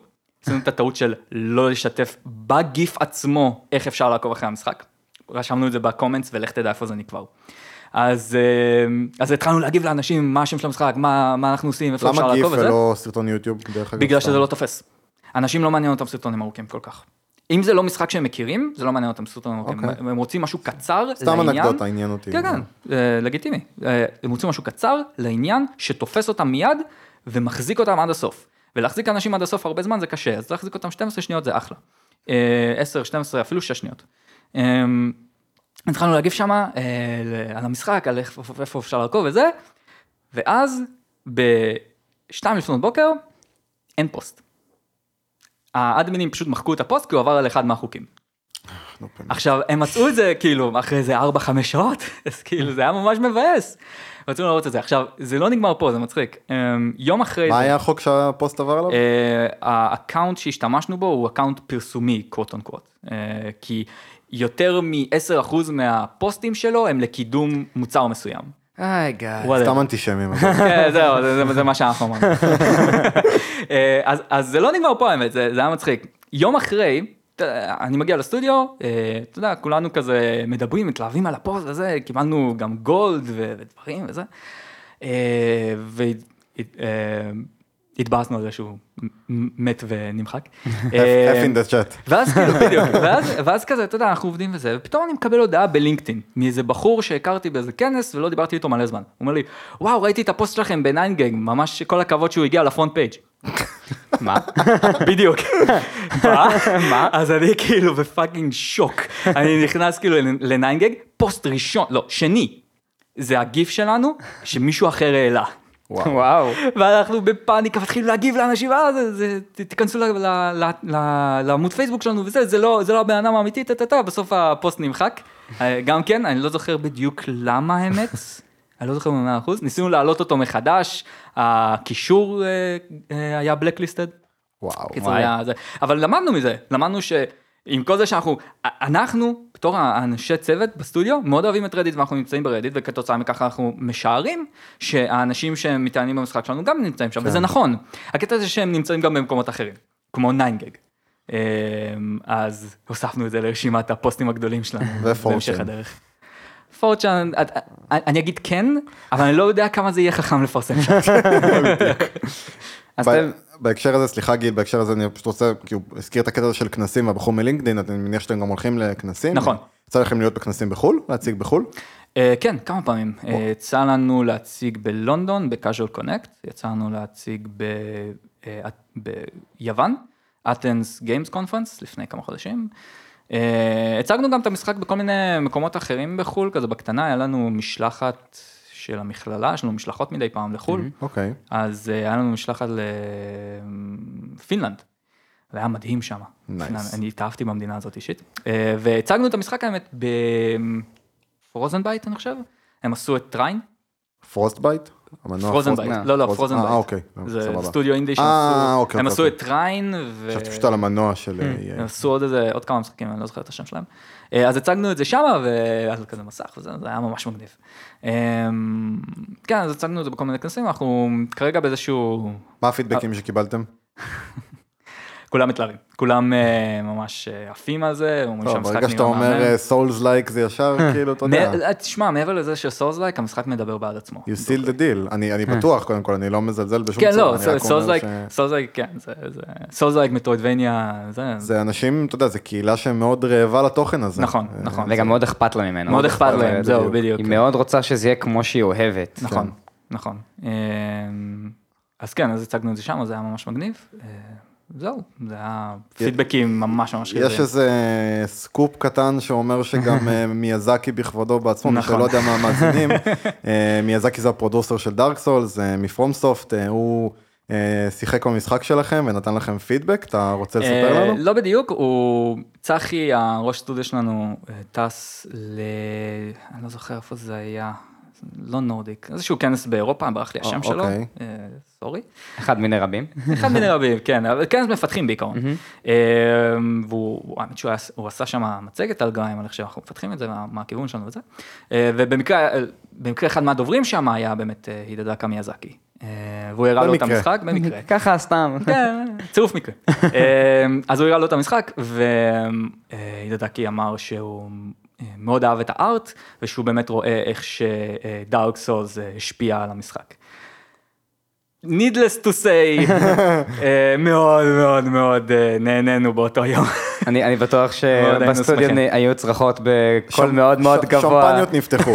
עשינו את הטעות של לא לשתף בגיף עצמו איך אפשר לעקוב אחרי המשחק. רשמנו את זה ב comments ולך תדע איפה זה נקבר. אז, אה, אז התחלנו להגיב לאנשים מה השם של המשחק, מה, מה אנחנו עושים, איפה אפשר למה גיף לעקוב וזה. ולא סרטון יוטיוב, דרך אגב? בגלל סתם? שזה לא תופס. אנשים לא מעניין אותם סרטונים ארוכים כל כך. אם זה לא משחק שהם מכירים, זה לא מעניין אותם סרטונים ארוכים. אוקיי. הם רוצים משהו קצר סתם לעניין. אנקדוטה, עניין אותי. כן, כן, אה, לגיטימי. אה, הם רוצים משהו קצר לעניין, שתופס אותם מיד ומחזיק אותם עד הסוף. ולהחזיק אנשים עד הסוף הרבה זמן זה קשה, אז להחזיק אותם 12 שניות זה אחלה. אה, 10, 12, אפילו 6 שניות. אה, התחלנו להגיב שמה אה, על המשחק, על איפה אפשר לעקוב וזה, ואז בשתיים לפנות בוקר, אין פוסט. האדמינים פשוט מחקו את הפוסט כי הוא עבר על אחד מהחוקים. באמת. עכשיו, הם מצאו את זה כאילו אחרי איזה 4-5 שעות, אז כאילו זה היה ממש מבאס. רצינו לראות את זה. עכשיו, זה לא נגמר פה, זה מצחיק. אמ, יום אחרי מה זה, היה החוק שהפוסט עבר עליו? אה, ה account שהשתמשנו בו הוא account פרסומי, quote unquote. כי יותר מ-10% מהפוסטים שלו הם לקידום מוצר מסוים. היי. Whatever. סתם אנטישמים. כן, זהו, זה- זה- זה מה שאנחנו אמרנו. אה, אז- אז זה לא נגמר פה האמת, זה זה היה מצחיק. יום אחרי, אני מגיע לסטודיו, אה, אתה יודע, כולנו כזה מדברים, מתלהבים על הפוסט וזה, קיבלנו גם גולד ודברים וזה. והתבאסנו על זה שהוא מת ונמחק. אה, F in the chat. ואז כאילו, בדיוק, ואז, ואז כזה, אתה יודע, אנחנו עובדים וזה, ופתאום אני מקבל הודעה בלינקדאין, מאיזה בחור שהכרתי באיזה כנס ולא דיברתי איתו מלא זמן. הוא אומר לי, וואו, ראיתי את הפוסט שלכם ב 9GAG, ממש כל הכבוד שהוא הגיע ל front page. מה? בדיוק. מה? מה? אז אני כאילו ב fucking שוק. אני נכנס כאילו ל 9GAG, פוסט ראשון, לא, שני. זה הגיף שלנו, שמישהו אחר העלה. וואו. ואנחנו בפאניקה מתחילים להגיב לאנשים, אה, זה, זה, תיכנסו ל- ל- ל- ל- לעמוד פייסבוק שלנו וזה, זה לא, זה לא הבן אדם האמיתי, טה-טה-טה, בסוף הפוסט נמחק. אה, גם כן, אני לא זוכר בדיוק למה האמת, אני לא זוכר במאה אחוז, ניסינו להעלות אותו מחדש, הקישור אה, אה, היה blacklisted. וואו. וואי. היה זה. אבל למדנו מזה, למדנו ש... עם כל זה שאנחנו, אנחנו בתור האנשי צוות בסטודיו מאוד אוהבים את רדיט ואנחנו נמצאים ברדיט וכתוצאה מכך אנחנו משערים שהאנשים שמתעניינים במשחק שלנו גם נמצאים שם כן. וזה נכון. הקטע זה שהם נמצאים גם במקומות אחרים, כמו 9gag. אמ, אז הוספנו את זה לרשימת הפוסטים הגדולים שלנו. בהמשך הדרך. פורצ'אן, אני אגיד כן, אבל אני לא יודע כמה זה יהיה חכם לפרסם שם. בהקשר הזה, סליחה גיל, בהקשר הזה אני פשוט רוצה, כי הוא הזכיר את הקטע הזה של כנסים והבחור מלינקדאין, אני מניח שאתם גם הולכים לכנסים. נכון. יצא לכם להיות בכנסים בחו"ל? להציג בחו"ל? אה, כן, כמה פעמים. אה, יצא לנו להציג בלונדון, ב-Casual Connect, יצא לנו להציג ב- אה, ביוון, אתנס גיימס קונפרנס, לפני כמה חודשים. אה, הצגנו גם את המשחק בכל מיני מקומות אחרים בחו"ל, כזה בקטנה, היה לנו משלחת של המכללה, יש לנו משלחות מדי פעם לחו"ל, אוקיי. אז אה, היה לנו משלחת לפינלנד. זה היה מדהים שם. Nice. אני התאהבתי במדינה הזאת אישית. אה, והצגנו את המשחק האמת ב Frozenbyte אני חושב. הם עשו את Trine. Frostbite? Frozenbyte. לא לא Froz- Frozen אה. אוקיי. זה. סטודיו אינדי אה, שעשו. אוקיי, הם אוקיי, עשו אוקיי. את Trine. חשבתי פשוט על המנוע של... הם עשו עוד איזה עוד כמה משחקים אני לא זוכר את השם שלהם. אה, אז הצגנו את זה שמה והיה לו כזה מסך וזה זה היה ממש מגניב. אה, כן אז הצגנו את זה בכל מיני כנסים אנחנו כרגע באיזשהו מה הפידבקים שקיבלתם? כולם מתלהבים, כולם אה, ממש אה, עפים על זה, אומרים טוב, שהמשחק ברגע שאתה נראה אומר מהמם. soulslike זה ישר כאילו, אתה יודע. אה, תשמע, מעבר לזה ש soulslike, המשחק מדבר בעד עצמו. You seal the deal. אני אני בטוח, קודם כל, אני לא מזלזל בשום כן, צורה. לא, אני רק soulslike, soulslike, כן, זה, soulslike metroidvania, זה, זה אנשים, אתה יודע, זה קהילה שמאוד רעבה לתוכן הזה. נכון, אה, נכון. וגם מאוד אכפת לה ממנו. מאוד אכפת להם, זהו, בדיוק. היא מאוד רוצה שזה יהיה כמו שהיא אוהבת. נכון, נכון. אה, אז כן, אז הצגנו את זה שם, זה היה ממש מגניב. אה, זהו, זה היה פידבקים ממש ממש יש חיוביים. איזה סקופ קטן שאומר שגם אה, מיאזקי בכבודו בעצמו, מי נכון. שלא יודע מה המאזינים, אה, מיאזקי זה ה producer של Dark Souls, מ FromSoft, הוא אה, שיחק במשחק שלכם ונתן לכם פידבק, אתה רוצה לספר אה, לנו? לא בדיוק, הוא, צחי, הראש סטודיו שלנו, אה, טס ל... אני לא זוכר איפה זה היה, לא נורדיק, איזשהו כנס באירופה, ברח לי השם אה, שלו, אוקיי. אה, סורי. אחד מיני רבים. אחד מיני רבים, כן, אבל כנס מפתחים בעיקרון. אה, והוא, האמת שהוא היה- הוא עשה שם מצגת על גריים, על איך שאנחנו מפתחים את זה, מה מה הכיוון שלנו וזה. אה, ובמקרה במקרה אחד מהדוברים שם היה באמת אה, הידדקה מיאזקי. והוא הראה לו את. המשחק, במקרה. ככה סתם. כן, צירוף מקרה. אז הוא הראה לו את המשחק, וידדקי אמר שהוא מאוד אהב את הארט, ושהוא באמת רואה איך שדארק סולס השפיע על המשחק. Needless to say, אה, מאוד מאוד מאוד אה, נהנינו באותו יום. אני אני בטוח שבסטודיו. היו צרחות בקול מאוד מאוד גבוה. שמפניות נפתחו.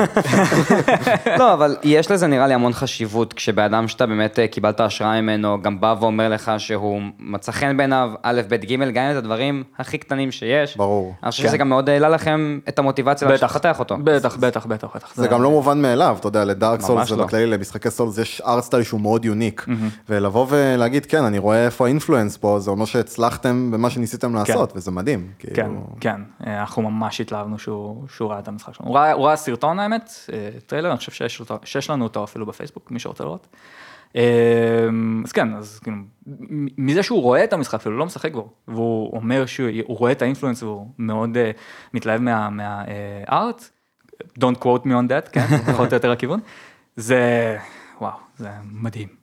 לא, אבל יש לזה נראה לי המון חשיבות, כשבן אדם שאתה באמת אה, קיבלת השראה ממנו, גם בא ואומר לך שהוא מצא חן בעיניו, א', ב', ג', גם אם זה הדברים הכי קטנים שיש. ברור. אני חושב כן. שזה גם מאוד העלה לכם את המוטיבציה לפתח אותו. בטח, בטח, בטח, בטח. זה גם לא מובן מאליו, אתה יודע, ל Dark Souls. ובכללי למשחקי Souls יש art style שהוא מאוד unique. ולבוא ולהגיד, כן, אני רואה איפה ה influence פה, זה אומר שהצלחתם במה שניסיתם לעשות, וזה מדהים. כן, כאילו, כן, אה, אנחנו ממש התלהבנו שהוא, שהוא ראה את המשחק שלנו. הוא ראה, הוא ראה סרטון האמת, אה, טריילר, אני חושב שיש, אותו, שיש לנו אותו אפילו בפייסבוק, מי שרוצה לראות. אה, אז כן, אז כאילו, מזה שהוא רואה את המשחק, אפילו לא משחק בו, והוא אומר שהוא הוא רואה את ה influence והוא מאוד אה, מתלהב מה- מהארט, Don't quote me on that, כן, פחות או יותר הכיוון, זה, וואו, זה מדהים.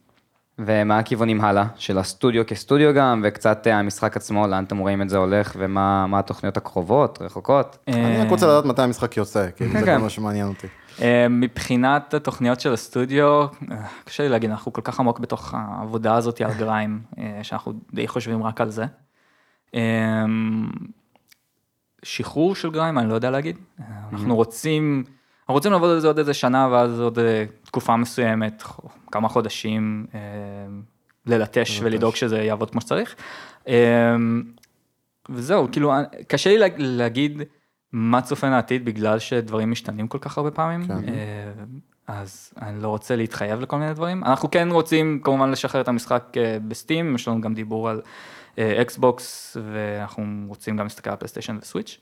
ומה הכיוונים הלאה? של הסטודיו כסטודיו גם, וקצת אה, המשחק עצמו, לאן אתם רואים את זה הולך, ומה מה התוכניות הקרובות, רחוקות? אני רק רוצה לדעת מתי המשחק יוצא, כן, זה כן. כל מה שמעניין אותי. אה, מבחינת התוכניות של הסטודיו, אה, קשה לי להגיד, אנחנו כל כך עמוק בתוך העבודה הזאת על גריים, אה, שאנחנו די חושבים רק על זה. אה, שחרור של גריים, אני לא יודע להגיד. אה, אנחנו רוצים, אנחנו רוצים לעבוד על זה עוד איזה שנה, ואז עוד אה, תקופה מסוימת, כמה חודשים, אה, ללטש ולדאוג שזה יעבוד כמו שצריך. אה, וזהו, כאילו, קשה לי לה- להגיד מה צופן העתיד בגלל שדברים משתנים כל כך הרבה פעמים. כן. אז אני לא רוצה להתחייב לכל מיני דברים. אנחנו כן רוצים כמובן לשחרר את המשחק ב Steam, יש לנו גם דיבור על אקסבוקס, ואנחנו רוצים גם להסתכל על פלייסטיישן וסוויץ'.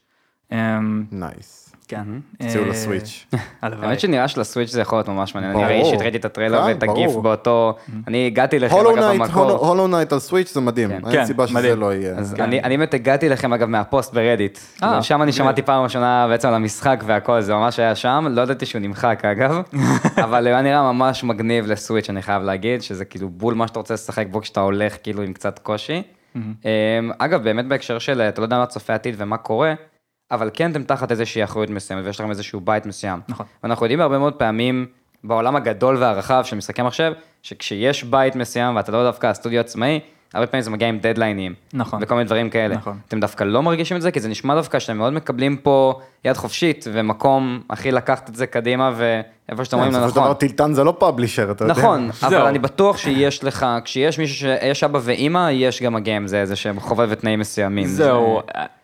אמ, nice. כן. הציעו אה, לסוויץ'. הלוואי. האמת שנראה שלסוויץ' זה יכול להיות ממש מעניין. אני ברור. ראיתי שהתראיתי את הטריילר כן, ואת הגיף. באותו... אני הגעתי לכם אגב במקור. Hollow Knight על סוויץ' זה מדהים, כן. אין כן, סיבה שזה מדהים. לא יהיה. כן. אני אני באמת הגעתי לכם אגב מהפוסט ברדיט. אה, שם אני שמעתי פעם ראשונה בעצם על המשחק והכל, זה ממש היה שם, לא ידעתי שהוא נמחק אגב, אבל היה נראה ממש מגניב לסוויץ' אני חייב להגיד, שזה כאילו בול מה שאתה רוצה לשחק בו כשאתה הולך כאילו עם קצת קושי. אמ, אגב באמת בהקשר של אתה לא יודע מה צופה עתיד ומה קורה, אבל כן אתם תחת איזושהי אחריות מסוימת ויש לכם איזשהו בית מסוים. נכון. ואנחנו יודעים הרבה מאוד פעמים בעולם הגדול והרחב של משחקי מחשב, שכשיש בית מסוים ואתה לא דווקא הסטודיו עצמאי, הרבה פעמים זה מגיע עם דדליינים. נכון. וכל מיני דברים כאלה. נכון. אתם דווקא לא מרגישים את זה, כי זה נשמע דווקא שאתם מאוד מקבלים פה יד חופשית ומקום הכי לקחת את זה קדימה ואיפה שאתם אומרים בסופו של לנכון. דבר טילטן זה לא פאבלישר, אתה יודע. נכון, אבל. אני בטוח שיש לך, כשיש מישהו שיש אבא ואימא, יש גם הגיים זה איזה שהם חובה ותנאים מסוימים. זהו,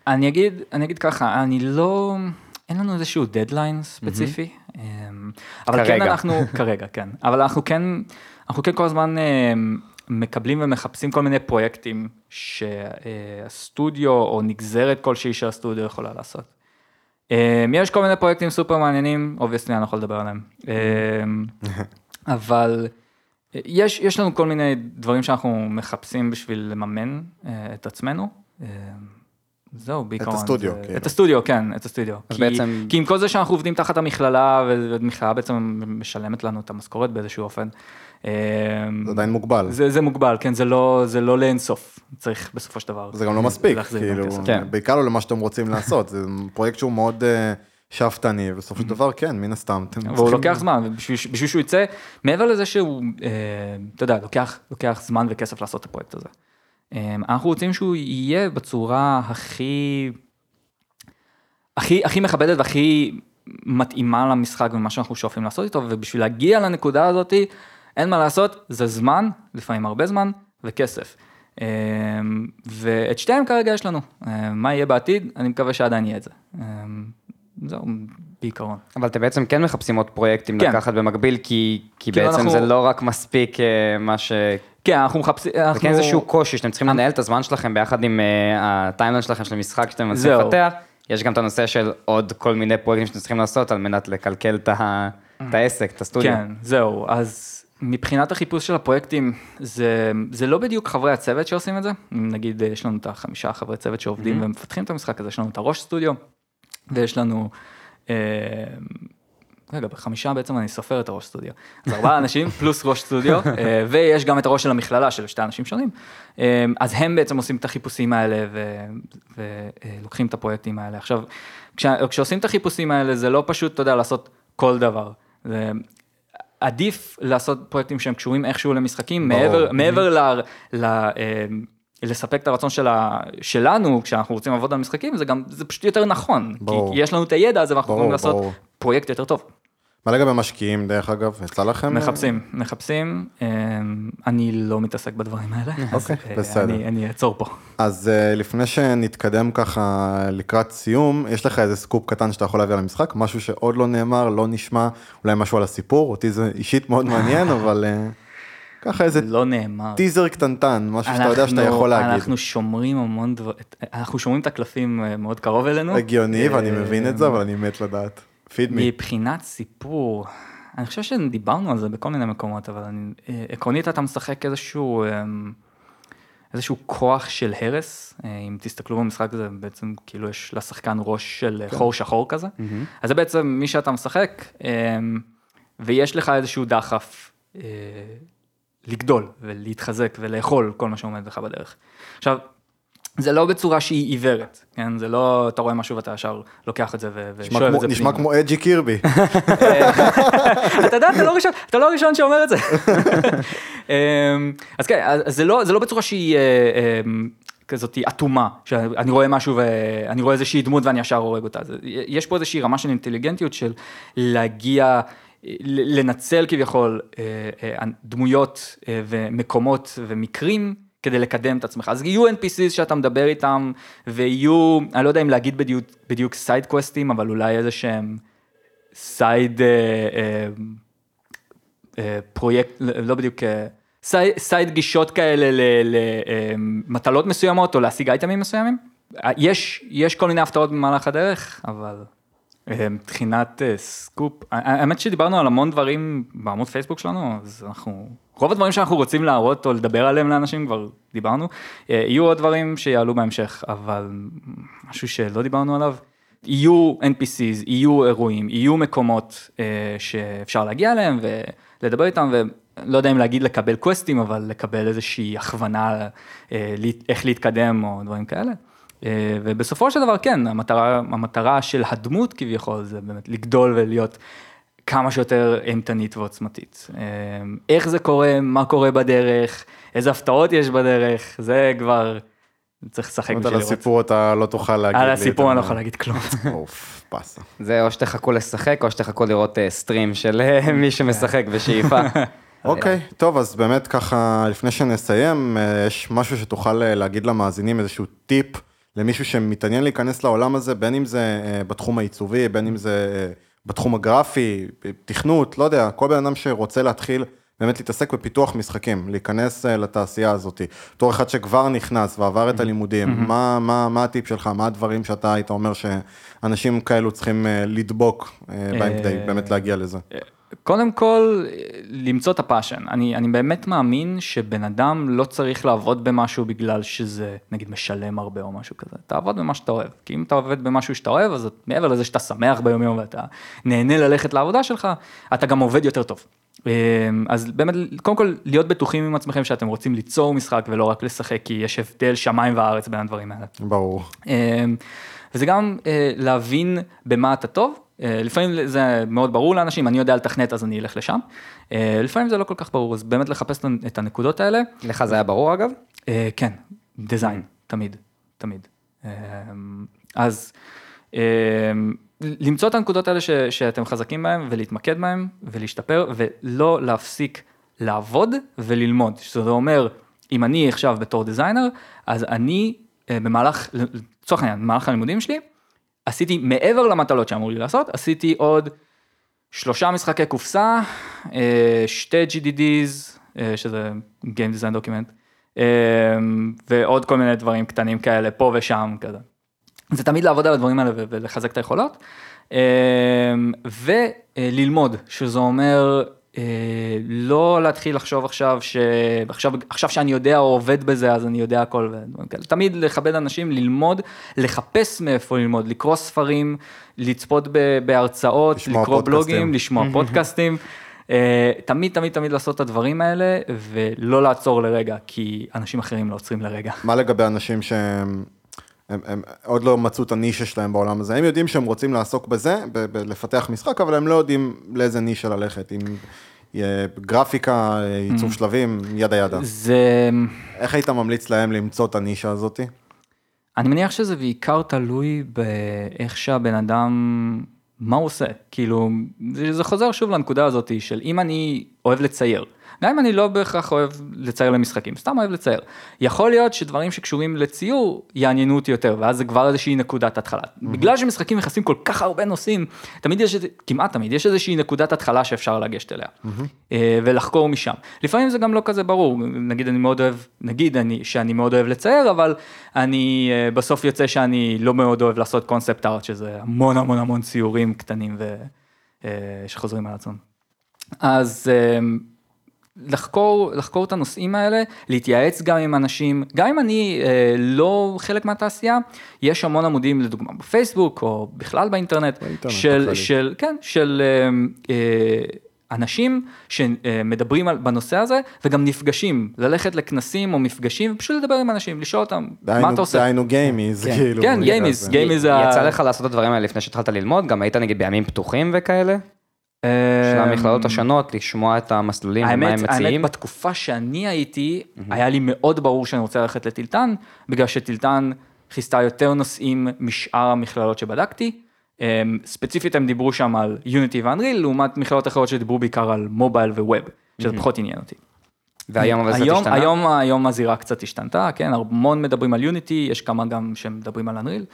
אני אגיד, אני אגיד ככה, אני לא, אין לנו איזשהו דדליין ספציפי, אמ, אבל כן. אנחנו, כרגע, כן, אבל אנחנו כן, אנחנו כן כל הזמן אמ, מקבלים ומחפשים כל מיני פרויקטים שהסטודיו או נגזרת כלשהי של הסטודיו יכולה לעשות. אמ, יש כל מיני פרויקטים סופר מעניינים, obviously אני לא יכול לדבר עליהם, אמ, אבל יש, יש לנו כל מיני דברים שאנחנו מחפשים בשביל לממן אה, את עצמנו. אה, זהו, בעיקרון. הסטודיו, זה- כאילו. את הסטודיו, כן, את הסטודיו. אז כי, בעצם- כי עם כל זה שאנחנו עובדים תחת המכללה, והמכללה בעצם משלמת לנו את המשכורת באיזשהו אופן. אה, זה עדיין מוגבל. זה, זה מוגבל, כן, זה לא, זה לא לאינסוף, צריך בסופו של דבר. זה גם לא מספיק, כאילו. כן. בעיקר לא למה שאתם רוצים לעשות, זה פרויקט שהוא מאוד אה, שאפתני, ובסופו של דבר, כן, מן הסתם, והוא לוקח זמן, ובשביל בשביל שהוא יצא, מעבר לזה שהוא, אה, אתה יודע, לוקח, לוקח זמן וכסף לעשות את הפרויקט הזה. אה, אנחנו רוצים שהוא יהיה בצורה הכי, הכי, הכי מכבדת והכי מתאימה למשחק ומה שאנחנו שואפים לעשות איתו, ובשביל להגיע לנקודה הזאתי, אין מה לעשות, זה זמן, לפעמים הרבה זמן, וכסף. אה, ואת שתיהם כרגע יש לנו. אה, מה יהיה בעתיד? אני מקווה שעדיין יהיה את זה. אה, זהו, בעיקרון. אבל אתם בעצם כן מחפשים עוד פרויקטים כן. לקחת במקביל, כי כי כאילו בעצם אנחנו- זה לא רק מספיק אה, מה ש... כן, אנחנו מחפשים, זה אנחנו... כן איזשהו קושי שאתם צריכים לנהל את הזמן שלכם ביחד עם אה, הטיימליין שלכם של משחק שאתם מנסים. לפתח. יש גם את הנושא של עוד כל מיני פרויקטים שאתם צריכים לעשות על מנת לקלקל את ה- את העסק, את הסטודיו. כן, זהו, אז מבחינת החיפוש של הפרויקטים, זה, זה לא בדיוק חברי הצוות שעושים את זה, נגיד יש לנו את החמישה חברי צוות שעובדים ומפתחים את המשחק הזה, יש לנו את הראש סטודיו, ויש לנו, אה, רגע, בחמישה בעצם אני סופר את הראש סטודיו, אז ארבעה אנשים פלוס ראש סטודיו, אה, ויש גם את הראש של המכללה של שתי אנשים שונים, אה, אז הם בעצם עושים את החיפושים האלה ולוקחים את הפרויקטים האלה. עכשיו, כשה, כשעושים את החיפושים האלה זה לא פשוט, אתה יודע, לעשות כל דבר. זה, עדיף לעשות פרויקטים שהם קשורים איכשהו למשחקים, ברור. מעבר, מעבר ל, ל, אה, לספק את הרצון של ה, שלנו כשאנחנו רוצים לעבוד על משחקים, זה גם, זה פשוט יותר נכון. ברור. כי יש לנו את הידע הזה ואנחנו יכולים לעשות ברור. פרויקט יותר טוב. מה לגבי משקיעים, דרך אגב, יצא לכם? אה, מחפשים, מחפשים, אה, אני לא מתעסק בדברים האלה, אוקיי, אה, בסדר. אני, אעצור פה. אז לפני שנתקדם ככה לקראת סיום, יש לך איזה סקופ קטן שאתה יכול להביא על המשחק, משהו שעוד לא נאמר, לא נשמע, אולי משהו על הסיפור, אותי זה אישית מאוד מעניין, אבל ככה איזה לא נאמר. טיזר קטנטן, משהו שאתה יודע שאתה יכול להגיד. אנחנו שומרים המון דבר, אנחנו שומרים את הקלפים מאוד קרוב אלינו. הגיוני, ואני מבין את זה, אבל אני מת לדעת. פיד מי. מבחינת סיפור, אני חושב שדיברנו על זה בכל מיני מקומות, אבל אני, אה, עקרונית אתה משחק איזשהו, אמ, איזשהו כוח של הרס, אה, אם תסתכלו במשחק הזה, בעצם כאילו יש לשחקן ראש של כן. חור שחור כזה, אז זה בעצם מי שאתה משחק, אמ, ויש לך איזשהו דחף אה, לגדול ולהתחזק ולאכול כל מה שעומד לך בדרך. עכשיו, זה לא בצורה שהיא עיוורת, כן? זה לא, אתה רואה משהו ואתה ישר לוקח את זה ו- נשמע ושואב את זה נשמע. כמו אג'י קירבי. אתה יודע, אתה לא ראשון, אתה לא הראשון שאומר את זה. אמ, אז כן, אז זה לא, זה לא בצורה שהיא אה, אמ, כזאת אטומה, שאני רואה משהו ואני רואה איזושהי דמות ואני ישר הורג אותה. יש פה איזושהי רמה של אינטליגנטיות של להגיע, לנצל כביכול אה, אה, דמויות ומקומות ומקרים. כדי לקדם את עצמך, אז יהיו NPCs שאתה מדבר איתם, ויהיו, אני לא יודע אם להגיד בדיוק, בדיוק side קווסטים, אבל אולי איזה שהם side אה, אה, אה, פרויקט, לא בדיוק, אה, סי- side גישות כאלה למטלות מסוימות או להשיג אייטמים מסוימים. יש, יש כל מיני הפתעות במהלך הדרך, אבל מבחינת אה, סקופ, האמת שדיברנו על המון דברים בעמוד פייסבוק שלנו, אז אנחנו, רוב הדברים שאנחנו רוצים להראות או לדבר עליהם לאנשים כבר דיברנו, אה, יהיו עוד דברים שיעלו בהמשך, אבל משהו שלא דיברנו עליו, יהיו NPCs, יהיו אירועים, יהיו מקומות שאפשר להגיע אליהם ולדבר איתם, ולא יודע אם להגיד לקבל קווסטים, אבל לקבל איזושהי הכוונה איך להתקדם או דברים כאלה. אה, ובסופו של דבר כן, המטרה, המטרה של הדמות כביכול זה באמת לגדול ולהיות כמה שיותר אימתנית ועוצמתית. אה, איך זה קורה, מה קורה בדרך, איזה הפתעות יש בדרך, זה כבר צריך לשחק בשביל לראות. על הסיפור אתה לא תוכל להגיד לי. על הסיפור אני לא יכול להגיד כלום. אוף, פאסה. זה או שתחכו לשחק או שתחכו לראות סטרים אה, של מי שמשחק בשאיפה. אוקיי, טוב, אז באמת ככה, לפני שנסיים, יש משהו שתוכל להגיד למאזינים, איזשהו טיפ. למישהו שמתעניין להיכנס לעולם הזה, בין אם זה אה, בתחום העיצובי, בין אם זה אה, בתחום הגרפי, תכנות, לא יודע, כל בן אדם שרוצה להתחיל באמת להתעסק בפיתוח משחקים, להיכנס אה, לתעשייה הזאת. בתור אחד שכבר נכנס ועבר את הלימודים, מה, מה, מה הטיפ שלך, מה הדברים שאתה היית אומר שאנשים כאלו צריכים לדבוק בהם כדי באמת להגיע לזה? קודם כל, למצוא את הפאשן. אני, אני באמת מאמין שבן אדם לא צריך לעבוד במשהו בגלל שזה, נגיד, משלם הרבה או משהו כזה. תעבוד במה שאתה אוהב. כי אם אתה עובד במשהו שאתה אוהב, אז מעבר לזה שאתה שמח ביום יום ואתה נהנה ללכת לעבודה שלך, אתה גם עובד יותר טוב. אמ, אז באמת, קודם כל, להיות בטוחים עם עצמכם שאתם רוצים ליצור משחק ולא רק לשחק, כי יש הבדל שמיים וארץ בין הדברים האלה. ברור. אמ, וזה גם אה, להבין במה אתה טוב. אה, לפעמים זה מאוד ברור לאנשים, אני יודע לתכנת אז אני אלך לשם. אה, לפעמים זה לא כל כך ברור, אז באמת לחפש את הנקודות האלה. לך זה היה ברור אגב? אה, כן, דיזיין, תמיד, תמיד. אז למצוא את הנקודות האלה ש, שאתם חזקים בהם ולהתמקד בהם ולהשתפר ולא להפסיק לעבוד וללמוד. שזה אומר, אם אני עכשיו בתור דיזיינר, אז אני במהלך, לצורך העניין, במהלך הלימודים שלי, עשיתי מעבר למטלות שאמרו לי לעשות, עשיתי עוד שלושה משחקי קופסה, אה, שתי GDDs, אה, שזה Game Design Document, אה, ועוד כל מיני דברים קטנים כאלה, פה ושם כזה. זה תמיד לעבוד על הדברים האלה ולחזק את היכולות, וללמוד, שזה אומר לא להתחיל לחשוב עכשיו שעכשיו עכשיו שאני יודע או עובד בזה אז אני יודע הכל תמיד לכבד אנשים ללמוד לחפש מאיפה ללמוד לקרוא ספרים לצפות בהרצאות לקרוא פודקאסטים. בלוגים לשמוע פודקאסטים. אה, תמיד תמיד תמיד לעשות את הדברים האלה ולא לעצור לרגע כי אנשים אחרים לא עוצרים לרגע. מה לגבי אנשים שהם הם, הם עוד לא מצאו את הנישה שלהם בעולם הזה, הם יודעים שהם רוצים לעסוק בזה, ב- ב- לפתח משחק, אבל הם לא יודעים לאיזה נישה ללכת, אם גרפיקה, עיצוב mm. שלבים, ידה ידה. זה... איך היית ממליץ להם למצוא את הנישה הזאתי? אני מניח שזה בעיקר תלוי באיך שהבן אדם, מה הוא עושה, כאילו, זה חוזר שוב לנקודה הזאתי של אם אני אוהב לצייר. גם אם אני לא בהכרח אוהב לצייר למשחקים, סתם אוהב לצייר. יכול להיות שדברים שקשורים לציור יעניינו אותי יותר, ואז זה כבר איזושהי נקודת התחלה. Mm-hmm. בגלל שמשחקים מכסים כל כך הרבה נושאים, תמיד יש, כמעט תמיד, יש איזושהי נקודת התחלה שאפשר לגשת אליה, mm-hmm. ולחקור משם. לפעמים זה גם לא כזה ברור, נגיד אני מאוד אוהב, נגיד אני, שאני מאוד אוהב לצייר, אבל אני אה, בסוף יוצא שאני לא מאוד אוהב לעשות קונספט ארט, שזה המון המון המון ציורים קטנים ו... אה, שחוזרים על עצמם. אז לחקור, לחקור את הנושאים האלה, להתייעץ גם עם אנשים, גם אם אני אה, לא חלק מהתעשייה, יש המון עמודים לדוגמה בפייסבוק או בכלל באינטרנט, באינטרנט של, של, כן, של אה, אה, אנשים שמדברים על, בנושא הזה וגם נפגשים, ללכת לכנסים או מפגשים ופשוט לדבר עם אנשים, לשאול אותם, דיינו, מה אתה עושה? דהיינו גיימיז, כן, כאילו. כן, גיימיז, גיימיז. יצא לך לעשות את הדברים האלה לפני שהתחלת ללמוד? גם היית נגיד בימים פתוחים וכאלה? של המכללות השונות, לשמוע את המסלולים ומה הם מציעים. האמת, בתקופה שאני הייתי, היה לי מאוד ברור שאני רוצה ללכת לטילטן, בגלל שטילטן חיסתה יותר נושאים משאר המכללות שבדקתי. ספציפית הם דיברו שם על יוניטי ואנריל, לעומת מכללות אחרות שדיברו בעיקר על מובייל וווב, שזה פחות עניין אותי. והיום אבל זה השתנה? היום, היום הזירה קצת השתנתה, כן, המון מדברים על יוניטי, יש כמה גם שמדברים על אנריל.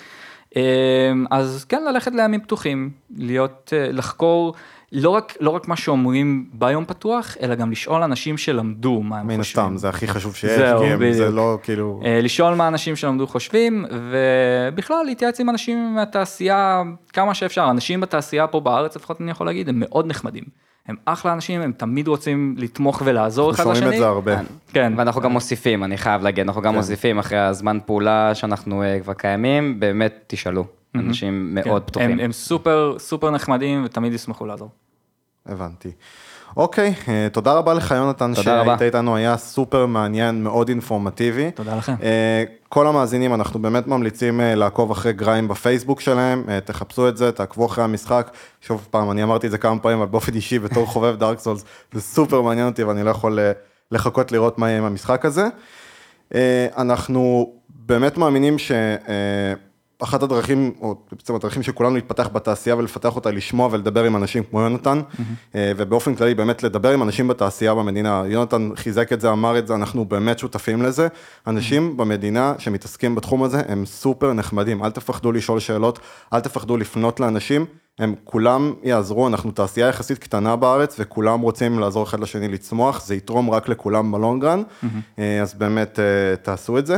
אז כן, ללכת לימים פתוחים, להיות, לחקור לא רק, לא רק מה שאומרים ביום פתוח, אלא גם לשאול אנשים שלמדו מה הם מן חושבים. הסתם, זה הכי חשוב שיש, זהו, כי הם- זה. לא כאילו... אה, לשאול מה אנשים שלמדו חושבים, ובכלל להתייעץ עם אנשים מהתעשייה כמה שאפשר. אנשים בתעשייה פה בארץ, לפחות אני יכול להגיד, הם מאוד נחמדים. הם אחלה אנשים, הם תמיד רוצים לתמוך ולעזור אחד אנחנו לשני. שומעים את זה הרבה. כן. ואנחנו גם מוסיפים, אני חייב להגיד, אנחנו גם כן. מוסיפים אחרי הזמן פעולה שאנחנו אה, כבר קיימים, באמת תשאלו. אנשים כן. מאוד פתוחים. הם, הם סופר סופר נחמדים ותמיד ישמחו לעזור. הבנתי. אוקיי, אה, תודה רבה לך יונתן. שהיית איתנו, היה סופר מעניין, מאוד אינפורמטיבי. תודה לכם. אה, כל המאזינים, אנחנו באמת ממליצים אה, לעקוב אחרי גריים בפייסבוק שלהם, תחפשו את זה, תעקבו אחרי המשחק. שוב פעם, אני אמרתי את זה כמה פעמים, אבל באופן אישי, בתור חובב דארק סולס, זה סופר מעניין אותי ואני לא יכול לחכות לראות מה יהיה עם המשחק הזה. אנחנו באמת מאמינים שאחת הדרכים, או בעצם הדרכים של כולנו להתפתח בתעשייה ולפתח אותה, לשמוע ולדבר עם אנשים כמו יונתן, אה, ובאופן כללי באמת לדבר עם אנשים בתעשייה במדינה. יונתן חיזק את זה, אמר את זה, אנחנו באמת שותפים לזה. אנשים במדינה שמתעסקים בתחום הזה הם סופר נחמדים, אל תפחדו לשאול שאלות, אל תפחדו לפנות לאנשים. הם כולם יעזרו, אנחנו תעשייה יחסית קטנה בארץ וכולם רוצים לעזור אחד לשני לצמוח, זה יתרום רק לכולם בלונגרן, אז באמת אה, תעשו את זה.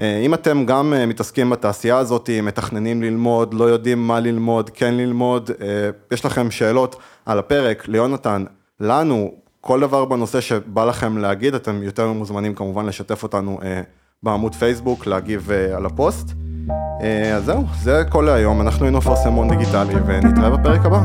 אה, אם אתם גם אה, מתעסקים בתעשייה הזאת, מתכננים ללמוד, לא יודעים מה ללמוד, כן ללמוד, אה, יש לכם שאלות על הפרק, ליונתן, לנו, כל דבר בנושא שבא לכם להגיד, אתם יותר מוזמנים כמובן לשתף אותנו בעמוד פייסבוק, להגיב על הפוסט. אז זהו, זה כל להיום, אנחנו היינו אפרסמון דיגיטלי ונתראה בפרק הבא.